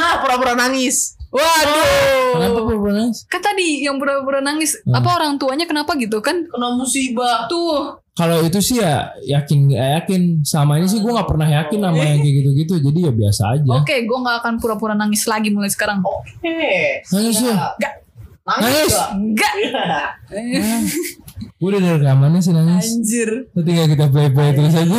Speaker 2: Ah, pura-pura nangis.
Speaker 1: Waduh.
Speaker 3: Kenapa pura-pura nangis?
Speaker 1: Kan tadi yang pura-pura nangis,
Speaker 3: Hmm.
Speaker 1: apa orang tuanya kenapa gitu kan?
Speaker 2: Kena musibah.
Speaker 1: Tuh,
Speaker 3: Kalau itu sih ya yakin nggak yakin. Sama ini sih gue nggak pernah yakin sama yang kayak gitu-gitu. Jadi ya biasa aja.
Speaker 1: oke, gue nggak akan pura-pura nangis lagi mulai sekarang.
Speaker 2: Oke.
Speaker 3: Nangis ya?
Speaker 2: Enggak. Nangis.
Speaker 1: Enggak.
Speaker 3: Gue udah ada rekamannya sih nangis.
Speaker 1: Anjir.
Speaker 3: Nanti tinggal kita play-play terus aja.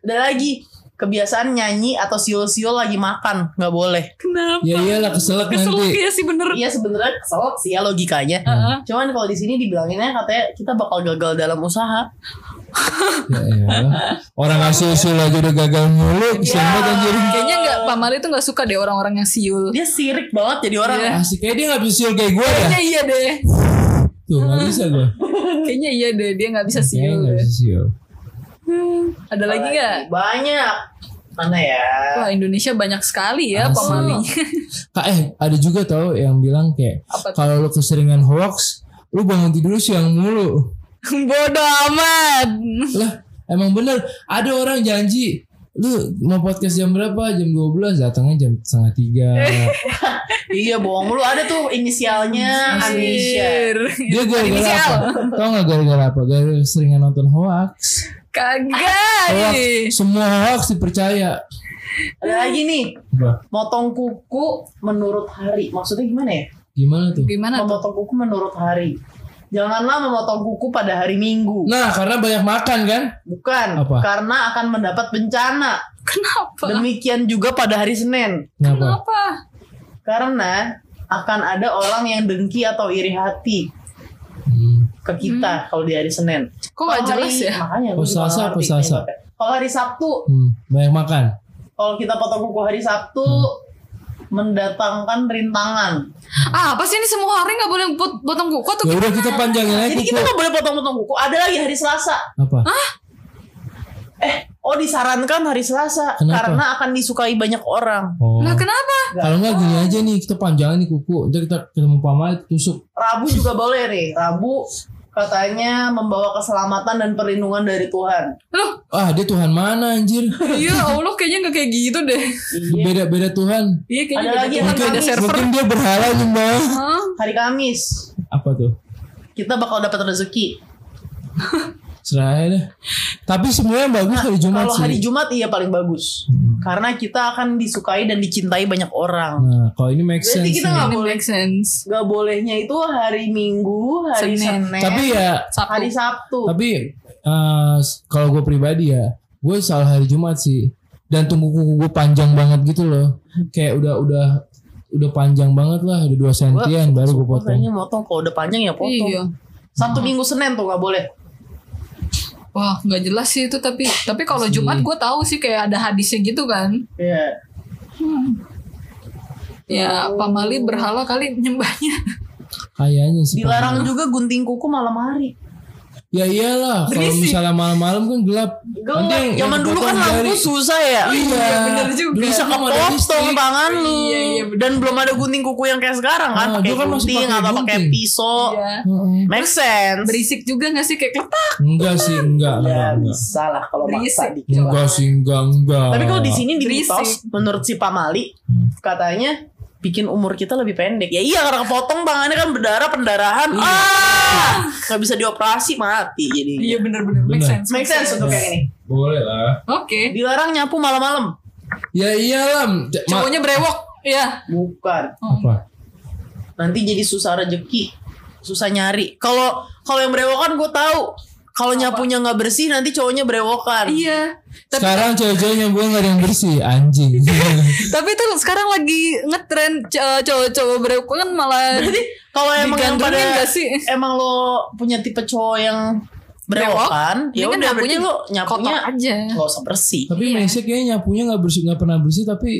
Speaker 2: Ada lagi kebiasaan nyanyi atau siul-siul lagi makan nggak boleh.
Speaker 1: Kenapa?
Speaker 3: ya iyalah keselak
Speaker 1: Keselak
Speaker 3: nanti.
Speaker 1: ya sih bener.
Speaker 2: Iya sebenarnya keselak sih ya logikanya.
Speaker 1: Heeh.
Speaker 2: Cuman kalau di sini dibilanginnya katanya kita bakal gagal dalam usaha.
Speaker 3: Ya iyalah. Orang ngasih usul aja udah gagal mulu. Kesian banget anjir.
Speaker 1: Kayaknya nggak Pak Mali tuh nggak suka deh orang-orang yang siul.
Speaker 2: Dia sirik banget jadi orang.
Speaker 1: Iya.
Speaker 3: Asik kayak dia gak bisa siul kayak gue ya.
Speaker 1: Kayaknya iya deh.
Speaker 3: Tuh gak bisa gue.
Speaker 1: Kayaknya iya deh dia nggak bisa
Speaker 3: Kayaknya
Speaker 1: siul.
Speaker 3: gak bisa siul.
Speaker 1: Ada lagi nggak?
Speaker 2: Banyak. Mana ya?
Speaker 1: Wah Indonesia banyak sekali ya. Mali.
Speaker 3: Kak eh ada juga tau yang bilang kayak kalau lu keseringan hoax, lu bangun tidur siang mulu.
Speaker 1: Bodoh amat.
Speaker 3: Lah emang bener ada orang janji lu mau podcast jam berapa jam 12 datangnya jam setengah tiga
Speaker 2: Iya bohong mulu ada tuh inisialnya Anisha.
Speaker 3: Dia gara-gara apa tau gak gara-gara apa gara-gara seringan nonton hoax
Speaker 1: Kagak.
Speaker 3: hoax semua hoax dipercaya
Speaker 2: Ada lagi nih.
Speaker 3: Apa?
Speaker 2: Motong kuku menurut hari. Maksudnya gimana ya?
Speaker 3: gimana tuh
Speaker 1: Gimana tuh?
Speaker 2: Memotong kuku menurut hari. Janganlah memotong kuku pada hari Minggu.
Speaker 3: nah karena banyak makan kan
Speaker 2: Bukan.
Speaker 3: Apa?
Speaker 2: Karena akan mendapat bencana.
Speaker 1: Kenapa?
Speaker 2: Demikian juga pada hari Senin.
Speaker 3: kenapa
Speaker 1: Kenapa?
Speaker 2: Karena akan ada orang yang dengki atau iri hati. Ke kita kalau di hari Senin.
Speaker 1: Kok nggak jelas ya?
Speaker 2: Makanya
Speaker 3: Oh,
Speaker 2: juga
Speaker 3: Selasa
Speaker 2: ngerti.
Speaker 3: Selasa?
Speaker 2: Kalau hari Sabtu,
Speaker 3: Hmm, banyak makan
Speaker 2: kalau kita potong kuku hari Sabtu
Speaker 3: Hmm.
Speaker 2: mendatangkan rintangan.
Speaker 1: Ah, apa sih ini semua hari nggak boleh pot- potong kuku tuh?
Speaker 3: ya udah kita panjangin aja
Speaker 2: Jadi
Speaker 3: kuku
Speaker 2: kita nggak boleh potong-potong kuku. Ada lagi hari Selasa.
Speaker 3: apa
Speaker 2: Eh, oh disarankan hari Selasa
Speaker 3: Kenapa?
Speaker 2: karena akan disukai banyak orang.
Speaker 3: oh
Speaker 1: Lah kenapa?
Speaker 3: kalau nggak gini aja nih kita panjangin nih kuku ntar kita ketemu pamal tusuk
Speaker 2: Rabu juga boleh nih. Rabu katanya membawa keselamatan dan perlindungan dari Tuhan.
Speaker 1: Loh,
Speaker 3: ah dia Tuhan mana anjir
Speaker 1: iya Allah kayaknya nggak kayak gitu deh.
Speaker 2: Iya.
Speaker 3: beda beda Tuhan
Speaker 1: Iya kayaknya
Speaker 2: Ada
Speaker 1: beda
Speaker 2: lagi
Speaker 1: Tuhan,
Speaker 2: yang
Speaker 1: beda
Speaker 2: Kamis.
Speaker 1: server.
Speaker 3: mungkin dia berhala nyembah
Speaker 1: Hah?
Speaker 2: Hari Kamis
Speaker 3: apa tuh
Speaker 2: kita bakal dapat rezeki.
Speaker 3: serah deh tapi semuanya bagus hari Jumat
Speaker 2: Kalau
Speaker 3: sih
Speaker 2: hari Jumat iya paling bagus.
Speaker 3: Hmm.
Speaker 2: Karena kita akan disukai dan dicintai banyak orang.
Speaker 3: nah kalau ini make
Speaker 2: Berarti
Speaker 3: sense
Speaker 2: kita
Speaker 3: nih.
Speaker 2: nggak boleh
Speaker 1: make sense.
Speaker 2: Gak bolehnya itu hari Minggu, hari
Speaker 1: Senin.
Speaker 2: Senin,
Speaker 3: tapi ya
Speaker 1: Sabtu.
Speaker 2: hari Sabtu.
Speaker 3: tapi eh, kalau gue pribadi ya gue selalu hari Jumat sih dan tunggu kuku gue panjang banget gitu loh kayak udah udah udah panjang banget lah udah dua sentian baru gue potong
Speaker 2: Kayaknya motong kalau udah panjang ya potong.
Speaker 1: Iya.
Speaker 2: Sabtu Minggu Senin tuh nggak boleh.
Speaker 1: Wah, nggak jelas sih itu tapi tapi kalau. Jumat gue tahu sih kayak ada hadisnya gitu kan.
Speaker 2: Iya.
Speaker 1: Ya, Pak Mali berhala kali nyembahnya.
Speaker 3: kayaknya sih
Speaker 2: Dilarang juga gunting kuku malam hari.
Speaker 3: Ya iyalah, kalau misalnya malam-malam kan gelap.
Speaker 2: Gelap.
Speaker 3: Nanti yang-
Speaker 2: Zaman dulu kan lampu susah ya.
Speaker 3: Iya,
Speaker 1: bener juga.
Speaker 2: Bisa
Speaker 3: Belum ada
Speaker 2: kepotong tangan lu.
Speaker 1: Iya, iya.
Speaker 2: Dan belum ada gunting kuku yang kayak sekarang kan.
Speaker 3: Ah,
Speaker 2: pakai
Speaker 3: dulu kan masih
Speaker 2: gunting
Speaker 3: pakai
Speaker 2: atau pakai pisau.
Speaker 1: Iya.
Speaker 3: Heeh.
Speaker 2: Make sense.
Speaker 1: Berisik juga gak sih kayak kletak?
Speaker 3: Enggak sih, enggak, enggak,
Speaker 2: Ya
Speaker 3: enggak.
Speaker 2: bisa lah kalau maksa
Speaker 1: Berisik.
Speaker 2: dikit.
Speaker 3: Enggak sih, enggak, enggak.
Speaker 2: Tapi kalau di sini di mitos menurut si Pamali katanya bikin umur kita lebih pendek. Ya iya karena kepotong tangannya kan berdarah pendarahan. Ah, nggak bisa dioperasi mati jadi.
Speaker 1: Iya bener-bener make sense.
Speaker 2: Make sense untuk yang ini.
Speaker 3: Boleh lah.
Speaker 1: Oke.
Speaker 2: Dilarang nyapu malam-malam.
Speaker 3: Ya iyalah.
Speaker 1: Cowoknya brewok. Iya.
Speaker 2: Bukan.
Speaker 3: apa?
Speaker 2: Nanti jadi susah rezeki, susah nyari. Kalau kalau yang berewokan gue tahu. Kalau nyapunya nggak bersih nanti cowoknya berewokan.
Speaker 1: Iya. Tapi
Speaker 3: Sekarang cewek-cewek yang buang gak ada yang bersih, anjing.
Speaker 1: tapi itu sekarang lagi ngetren c- cowok-cowok brewok kan malah
Speaker 2: Berarti kalau emang yang pada
Speaker 1: gak sih?
Speaker 2: emang lo punya tipe cowok yang berewokan,
Speaker 1: Ini
Speaker 2: ya
Speaker 1: kan
Speaker 2: udah berarti
Speaker 1: nyapunya
Speaker 2: lo nyapunya
Speaker 1: aja.
Speaker 2: nggak usah bersih.
Speaker 3: tapi Messi kayaknya nyapunya gak bersih, gak pernah bersih tapi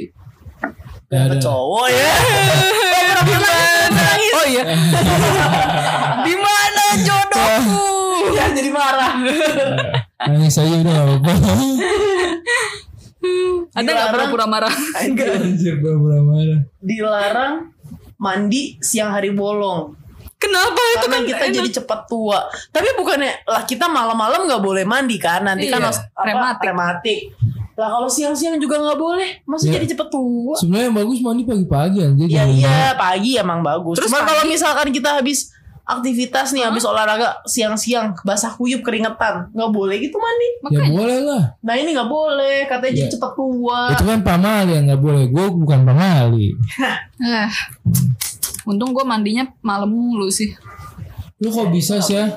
Speaker 3: Ya ada.
Speaker 2: cowok ya.
Speaker 1: Oh iya. Di mana jodohku?
Speaker 2: ya jadi marah.
Speaker 3: Nangis aja udah gak apa-apa.
Speaker 1: Ada nggak pura-pura marah?
Speaker 3: Anjir, pura-pura marah.
Speaker 2: Dilarang mandi siang hari bolong.
Speaker 1: Kenapa itu
Speaker 2: Karena
Speaker 1: kan
Speaker 2: kita
Speaker 1: enak.
Speaker 2: jadi cepat tua. Tapi bukannya lah kita malam-malam nggak boleh mandi kan? Nanti kan
Speaker 1: Iya,
Speaker 2: harus apa,
Speaker 1: rematik.
Speaker 2: rematik. Lah kalau siang-siang juga nggak boleh. Masa
Speaker 3: Ya.
Speaker 2: jadi cepet tua?
Speaker 3: Sebenarnya yang bagus mandi pagi-pagi anjir.
Speaker 2: Iya iya pagi emang bagus.
Speaker 1: Terus
Speaker 2: Cuma
Speaker 1: pagi?
Speaker 2: kalau misalkan kita habis aktivitas nih, habis olahraga siang-siang basah kuyup keringetan, nggak boleh gitu mandi.
Speaker 3: Ya boleh lah.
Speaker 2: Nah ini nggak boleh, katanya jadi
Speaker 3: Ya.
Speaker 2: cepet tua.
Speaker 3: Itu kan pamali yang gak boleh. Gue bukan pamali.
Speaker 1: Ah. Untung gue mandinya malam mulu sih.
Speaker 3: Lu kok bisa sih ya?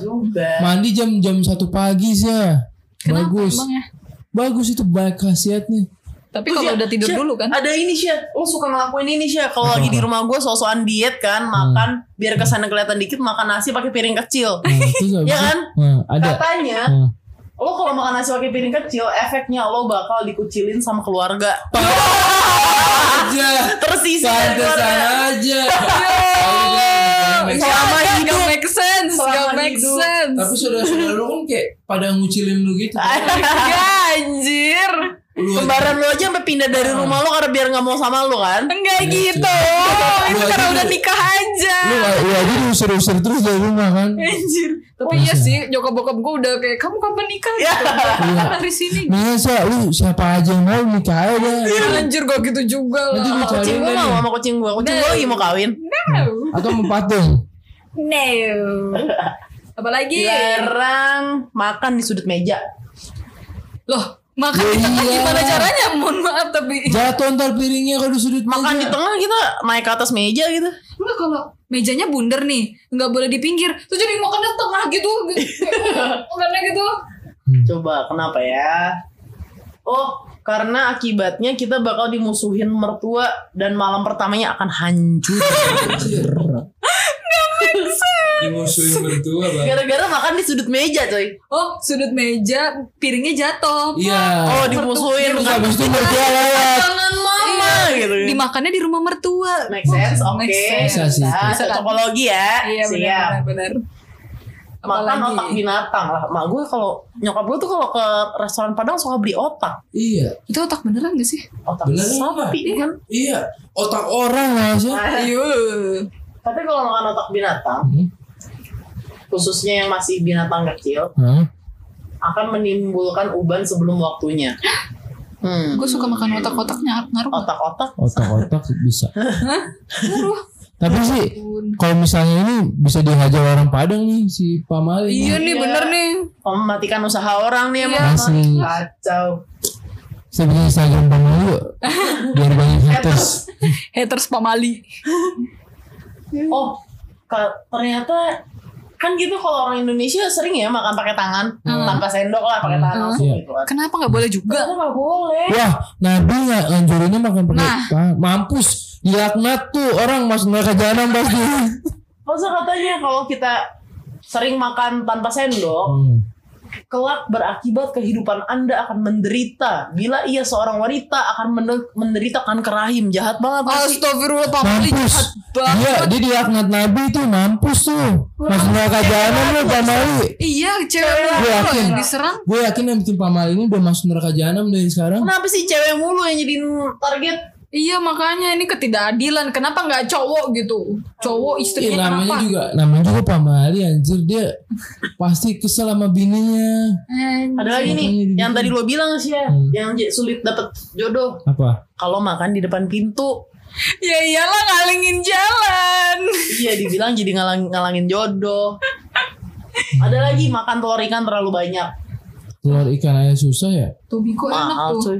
Speaker 3: Mandi jam jam satu pagi sih ya.
Speaker 1: Kenapa
Speaker 3: Bagus.
Speaker 1: emang ya?
Speaker 3: Bagus itu baik khasiatnya.
Speaker 1: Tapi kalau
Speaker 2: ya,
Speaker 1: udah tidur
Speaker 2: Syah,
Speaker 1: dulu kan?
Speaker 2: Ada ini sih, lo suka ngelakuin ini sih. Kalau lagi di rumah gue sosokan diet kan, makan biar ke sana kelihatan dikit makan nasi pakai piring kecil. Iya
Speaker 3: itu-
Speaker 2: kan?
Speaker 3: Nah, ada.
Speaker 2: Katanya
Speaker 3: Nah.
Speaker 2: lo kalau makan nasi pakai piring kecil, efeknya lo bakal dikucilin sama keluarga.
Speaker 3: aja.
Speaker 2: Tersisi dari keluarga.
Speaker 3: aja.
Speaker 2: Selama
Speaker 1: Gak-
Speaker 2: hidup.
Speaker 1: Gak make sense.
Speaker 2: Selama
Speaker 1: Gak make
Speaker 2: hidup.
Speaker 1: sense.
Speaker 3: Tapi saudara-saudara lu kan kayak pada ngucilin lu gitu.
Speaker 1: Ya anjir.
Speaker 3: Lu aja-
Speaker 2: Kembaran lo aja sampai pindah dari rumah lo karena biar nggak mau sama lo kan?
Speaker 1: Enggak
Speaker 3: Iya,
Speaker 1: gitu.
Speaker 3: Lu
Speaker 1: Itu karena
Speaker 3: lu-
Speaker 1: udah nikah aja.
Speaker 3: Lu, lu aja diusir-usir terus dari rumah kan.
Speaker 1: Anjir. Tapi iya sih, nyokap bokap gue udah kayak kamu kapan nikah? Gitu. Kan dari sini.
Speaker 3: Masa lu siapa aja yang mau nikah aja.
Speaker 1: Anjir gak gitu juga lah.
Speaker 3: lu
Speaker 2: Sama kucing gue mau sama kucing gue. Kucing gue lagi mau kawin.
Speaker 1: No.
Speaker 3: Atau mau patung.
Speaker 1: No. Apalagi?
Speaker 2: Dilarang makan di sudut meja.
Speaker 1: Loh, makan
Speaker 3: Ya
Speaker 1: di tengah
Speaker 3: iya.
Speaker 1: gimana caranya? Mohon maaf tapi.
Speaker 3: Jatuh ntar piringnya kalau di sudut
Speaker 2: Makan di tengah kita naik ke atas meja gitu.
Speaker 1: Enggak kalau mejanya bundar nih, nggak boleh di pinggir. Terus jadi makannya tengah gitu. gitu. Makannya gitu.
Speaker 2: Coba kenapa ya? Oh, karena akibatnya kita bakal dimusuhin mertua dan malam pertamanya akan hancur.
Speaker 3: Dimusuhin mertua bang.
Speaker 2: Gara-gara makan di sudut meja, coy.
Speaker 1: Oh, sudut meja, piringnya jatuh.
Speaker 3: Iya.
Speaker 2: Oh, dimusuhin kan.
Speaker 3: mertua lewat.
Speaker 2: Tangan mama gitu.
Speaker 1: Dimakannya di rumah mertua.
Speaker 2: Make sense, oke.
Speaker 1: Make sense.
Speaker 3: Bisa sih.
Speaker 2: Nah,
Speaker 1: kan?
Speaker 2: cocokologi ya.
Speaker 1: Iya
Speaker 2: Siap. Makan
Speaker 1: Apalagi?
Speaker 2: otak binatang lah. Mak gue kalau nyokap gue tuh kalau ke restoran Padang suka beli otak.
Speaker 3: Iya.
Speaker 1: Itu otak beneran gak sih?
Speaker 2: Otak
Speaker 3: Beneran
Speaker 2: sapi kan.
Speaker 3: Iya. Otak orang lah sih.
Speaker 1: Ayo.
Speaker 2: Tapi kalau makan otak binatang,
Speaker 3: Hmm.
Speaker 2: khususnya yang masih binatang kecil,
Speaker 3: Hah?
Speaker 2: akan menimbulkan uban sebelum waktunya. Hmm.
Speaker 1: Gue suka makan otak-otaknya ngaruh.
Speaker 2: Otak-otak
Speaker 3: Otak-otak bisa.
Speaker 1: Ngaruh.
Speaker 3: Tapi sih kalau misalnya ini bisa dihajar orang Padang nih si Pamali.
Speaker 1: Iya nih
Speaker 2: Iya.
Speaker 1: bener nih.
Speaker 2: mematikan usaha orang nih emang.
Speaker 1: Iya.
Speaker 2: Kacau.
Speaker 3: Saya bikin Instagram Pamali yuk. Biar banyak haters.
Speaker 1: Haters pamali.
Speaker 2: Oh, ternyata kan gitu kalau orang Indonesia sering ya makan pakai tangan tanpa sendok lah pakai tangan langsung
Speaker 3: Iya.
Speaker 2: gitu kan.
Speaker 1: Kenapa nggak boleh juga?
Speaker 2: Ternyata nggak boleh.
Speaker 3: Wah, Nabi nggak nganjurinnya makan pakai
Speaker 1: Nah.
Speaker 3: tangan. Mampus. Dilaknat tuh orang masuk neraka jahanam pasti.
Speaker 2: Masa katanya kalau kita sering makan tanpa sendok,
Speaker 3: Hmm.
Speaker 2: Kelak berakibat kehidupan Anda akan menderita. Bila ia seorang wanita akan mende- menderita kanker rahim. Jahat banget?
Speaker 1: Astagfirullah Pak jahat
Speaker 3: Dia
Speaker 1: banget.
Speaker 3: dia dilaknat Nabi tuh mampus tuh. Masuk neraka jahanam lu Pak Mali.
Speaker 1: Iya, cewek
Speaker 3: yakin.
Speaker 1: yang diserang.
Speaker 3: Gue yakin yang bikin Pak Mali ini udah masuk neraka jahanam dari sekarang.
Speaker 2: Kenapa sih cewek mulu yang jadi target?
Speaker 1: Iya makanya ini ketidakadilan. Kenapa nggak cowok gitu? Cowok
Speaker 3: Iya
Speaker 1: istrinya
Speaker 3: namanya
Speaker 1: kenapa?
Speaker 3: juga namanya juga Pak Mali anjir dia pasti kesel sama bininya.
Speaker 2: Ada lagi nih, yang tadi lo bilang sih ya,
Speaker 3: Hmm.
Speaker 2: yang sulit dapet jodoh.
Speaker 3: Apa?
Speaker 2: Kalau makan di depan pintu,
Speaker 1: Ya iyalah ngalingin jalan.
Speaker 2: iya dibilang jadi ngalang ngalangin jodoh. Ada lagi makan telur ikan terlalu banyak.
Speaker 3: Telur ikan aja susah ya.
Speaker 1: Tobiko enak
Speaker 2: Mahal
Speaker 1: tuh.
Speaker 2: cuy.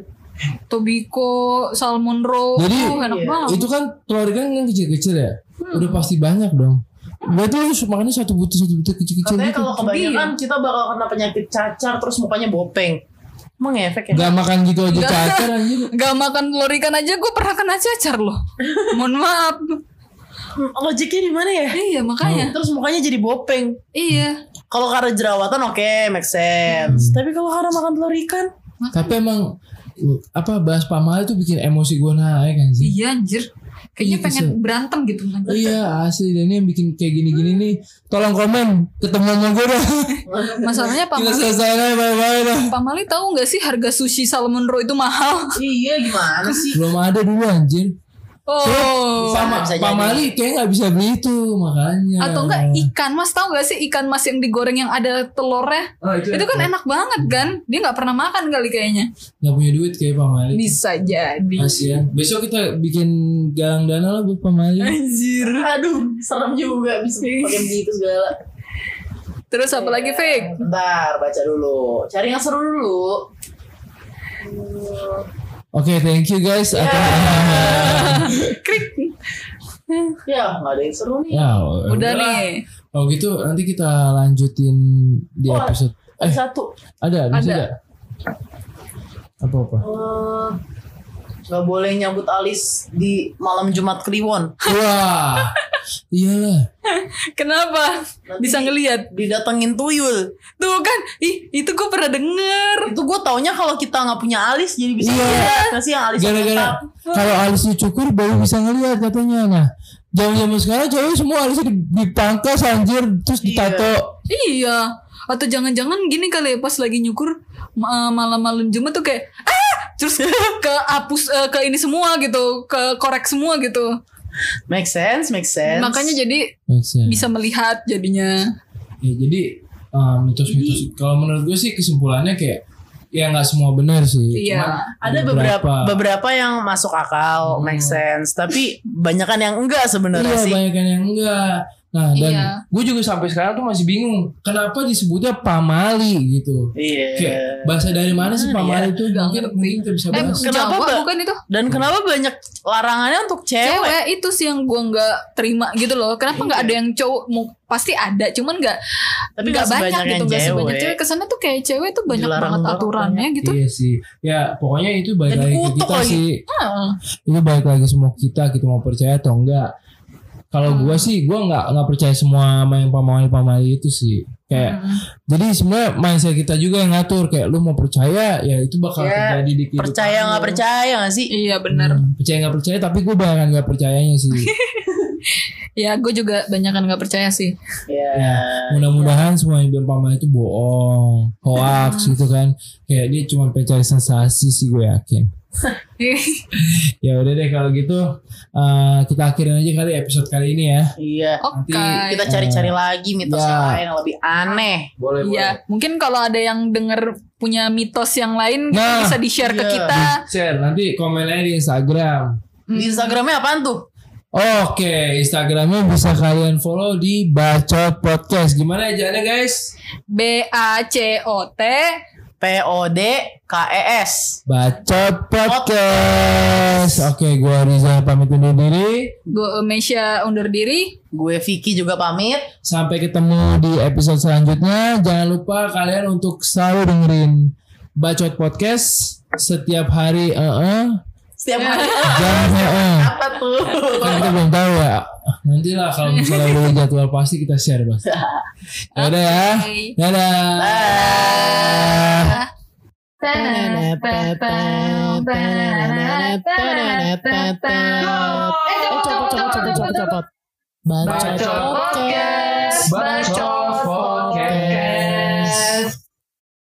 Speaker 1: Tobiko, salmon roll,
Speaker 3: Jadi,
Speaker 1: tuh enak
Speaker 2: iya.
Speaker 1: banget.
Speaker 3: Itu kan telur ikan yang kecil-kecil ya. Udah pasti banyak dong. Berarti lu makannya satu butir satu butir kecil-kecil
Speaker 2: Katanya
Speaker 3: gitu.
Speaker 2: kalau kebanyakan kita bakal kena penyakit cacar terus mukanya bopeng. Emang ngefek ya?
Speaker 3: Gak makan gitu aja cacar anjir.
Speaker 1: Gak makan telur ikan aja gue pernah kena cacar loh. Mohon maaf.
Speaker 2: Hmm, Logiknya di mana ya?
Speaker 1: Iya makanya.
Speaker 2: Terus mukanya jadi bopeng.
Speaker 1: Iya.
Speaker 2: Kalau karena jerawatan oke, make sense. Tapi kalau karena makan telur ikan,
Speaker 3: Tapi emang apa bahas Pak Mali tuh bikin emosi gue naik anjir.
Speaker 1: Iya anjir. Kayaknya
Speaker 3: Iya,
Speaker 1: pengen berantem gitu.
Speaker 3: Iya asli dan ini yang bikin kayak gini-gini nih Tolong komen Ketemu sama gue dah
Speaker 1: Masalahnya Pak
Speaker 3: Kita
Speaker 1: Mali,
Speaker 3: selesai aja bye-bye dah
Speaker 1: Pak Mali tahu nggak sih harga sushi salmon roll itu mahal?
Speaker 2: iya gimana sih?
Speaker 3: Belum ada dulu anjir
Speaker 1: Oh.
Speaker 3: Sama
Speaker 2: bisa
Speaker 3: Pak
Speaker 2: jadi.
Speaker 3: Mali kayak gak bisa beli itu Makanya
Speaker 1: Atau enggak ikan mas tahu nggak sih ikan mas yang digoreng yang ada telurnya?
Speaker 3: oh, itu,
Speaker 1: Itu kan enak banget kan? Dia nggak pernah makan kali kayaknya.
Speaker 3: Gak punya duit kayak Pak Mali
Speaker 1: Bisa jadi.
Speaker 3: Kasian Besok kita bikin galang dana lah buat Pak Mali
Speaker 1: Anjir.
Speaker 2: Aduh, serem juga bisa pakai begitu segala.
Speaker 1: Terus apa lagi fake?
Speaker 2: Bentar, baca dulu. Cari yang seru dulu.
Speaker 3: Oke thank you guys atas-
Speaker 1: Krik.
Speaker 2: Ya, nggak ada yang seru nih.
Speaker 3: Ya
Speaker 1: Udah
Speaker 3: udahlah.
Speaker 1: nih.
Speaker 3: Oh gitu nanti kita lanjutin di
Speaker 2: Oh,
Speaker 3: episode
Speaker 2: Ada
Speaker 3: Eh
Speaker 2: satu.
Speaker 3: ada
Speaker 1: Ada.
Speaker 3: ada Apa-apa
Speaker 2: Eh, Nggak boleh nyambut alis di malam Jumat Kliwon.
Speaker 3: Wah, iyalah.
Speaker 1: Kenapa?
Speaker 2: Nanti
Speaker 1: Bisa ngelihat.
Speaker 2: Didatengin tuyul.
Speaker 1: Tuh kan, ih itu gue pernah denger.
Speaker 2: Itu gue taunya kalau kita nggak punya alis jadi bisa
Speaker 3: Iya.
Speaker 2: ngeliat nggak sih yang alis
Speaker 3: Gara-gara kalau alisnya cukur baru bisa ngelihat katanya. Nah, zaman-zaman sekarang cewek semua alisnya di- dipangkas anjir terus
Speaker 2: Iya.
Speaker 3: ditato.
Speaker 1: Iya. Atau jangan-jangan gini kali ya pas lagi nyukur ma- malam-malam Jumat tuh kayak ah terus ke hapus eh, ke ini semua gitu, ke korek semua gitu.
Speaker 2: Make sense, make sense.
Speaker 1: Makanya jadi
Speaker 3: sense.
Speaker 1: bisa melihat jadinya.
Speaker 3: Ya, jadi uh, mitos-mitos kalau menurut gue sih kesimpulannya kayak ya nggak semua benar sih.
Speaker 1: Iya.
Speaker 3: Cuman
Speaker 2: ada beberapa beberapa yang masuk akal, make sense. Tapi banyakan yang enggak sebenarnya
Speaker 3: Iya
Speaker 2: sih.
Speaker 3: banyak yang enggak. Nah dan
Speaker 1: Iya.
Speaker 3: gue juga sampai sekarang tuh masih bingung kenapa disebutnya pamali gitu.
Speaker 2: Iya.
Speaker 3: Kayak bahasa dari mana sih pamali itu?
Speaker 1: Nggak
Speaker 3: Mungkin kita bisa
Speaker 1: Eh,
Speaker 3: bahas.
Speaker 2: Kenapa,
Speaker 1: Jawa bukan itu?
Speaker 2: Dan kenapa banyak larangannya untuk cewek?
Speaker 1: Cewek itu sih yang gua nggak terima gitu loh. Kenapa nggak ada yang cowok? Mau pasti ada, cuman nggak
Speaker 2: Tapi
Speaker 1: nggak banyak
Speaker 2: sebanyak
Speaker 1: gitu, nggak sebanyak
Speaker 2: cewek.
Speaker 1: Ke sana tuh kayak cewek tuh banyak
Speaker 2: Dilarang
Speaker 1: banget aturannya gitu.
Speaker 3: Iya sih. Ya pokoknya itu balik
Speaker 2: Dan
Speaker 3: lagi kita
Speaker 2: lagi.
Speaker 3: sih.
Speaker 1: Ah.
Speaker 3: Itu balik lagi semua kita kita mau percaya atau enggak. Kalau
Speaker 1: Hmm.
Speaker 3: gua sih gua nggak nggak percaya semua sama yang pamali-pamali itu sih. Kayak
Speaker 1: Hmm.
Speaker 3: jadi sebenarnya mindset kita juga yang ngatur kayak lu mau percaya ya itu bakal
Speaker 2: Ya,
Speaker 3: terjadi di kehidupan
Speaker 2: Percaya nggak percaya nggak sih?
Speaker 1: Iya benar.
Speaker 3: Hmm, percaya nggak percaya tapi gue banyak nggak percayanya sih.
Speaker 1: Ya gue juga banyak kan nggak percaya sih.
Speaker 2: Ya.
Speaker 3: ya, mudah-mudahan semua yang bilang pamali itu bohong, hoax gitu kan. Kayak dia cuma pengen cari sensasi sih gue yakin. ya udah deh kalau gitu eh, kita akhirin aja kali episode kali ini ya.
Speaker 2: Iya.
Speaker 1: Oke.
Speaker 3: Nanti-
Speaker 2: Kita cari-cari lagi mitos
Speaker 3: Ya.
Speaker 2: yang lain yang lebih aneh.
Speaker 3: Boleh
Speaker 1: Iya, mungkin kalau ada yang denger punya mitos yang lain
Speaker 3: Nah,
Speaker 1: bisa di-share ke
Speaker 2: iya.
Speaker 1: kita.
Speaker 3: Share nanti komennya di Instagram.
Speaker 2: Di Instagramnya apaan tuh?
Speaker 3: Oke, Instagramnya bisa kalian follow di Bacot Podcast. Gimana aja guys?
Speaker 1: B A C O T
Speaker 2: P O D K E S.
Speaker 3: Bacot Podcast. Oke, gua Riza pamit undur diri.
Speaker 1: gue Mesya undur diri.
Speaker 2: Gue Vicky juga pamit.
Speaker 3: Sampai ketemu di episode selanjutnya. Jangan lupa kalian untuk selalu dengerin Bacot Podcast setiap hari. Eh, eh.
Speaker 2: Setiap hari
Speaker 3: Jam eh, eh.
Speaker 2: apa tuh?
Speaker 3: Kan kita belum tahu ya.
Speaker 1: Nanti lah kalau misalnya udah jadwal pasti kita share Bas. Ya udah ya. Dadah.
Speaker 2: Bacot podcast.
Speaker 1: Bacot podcast.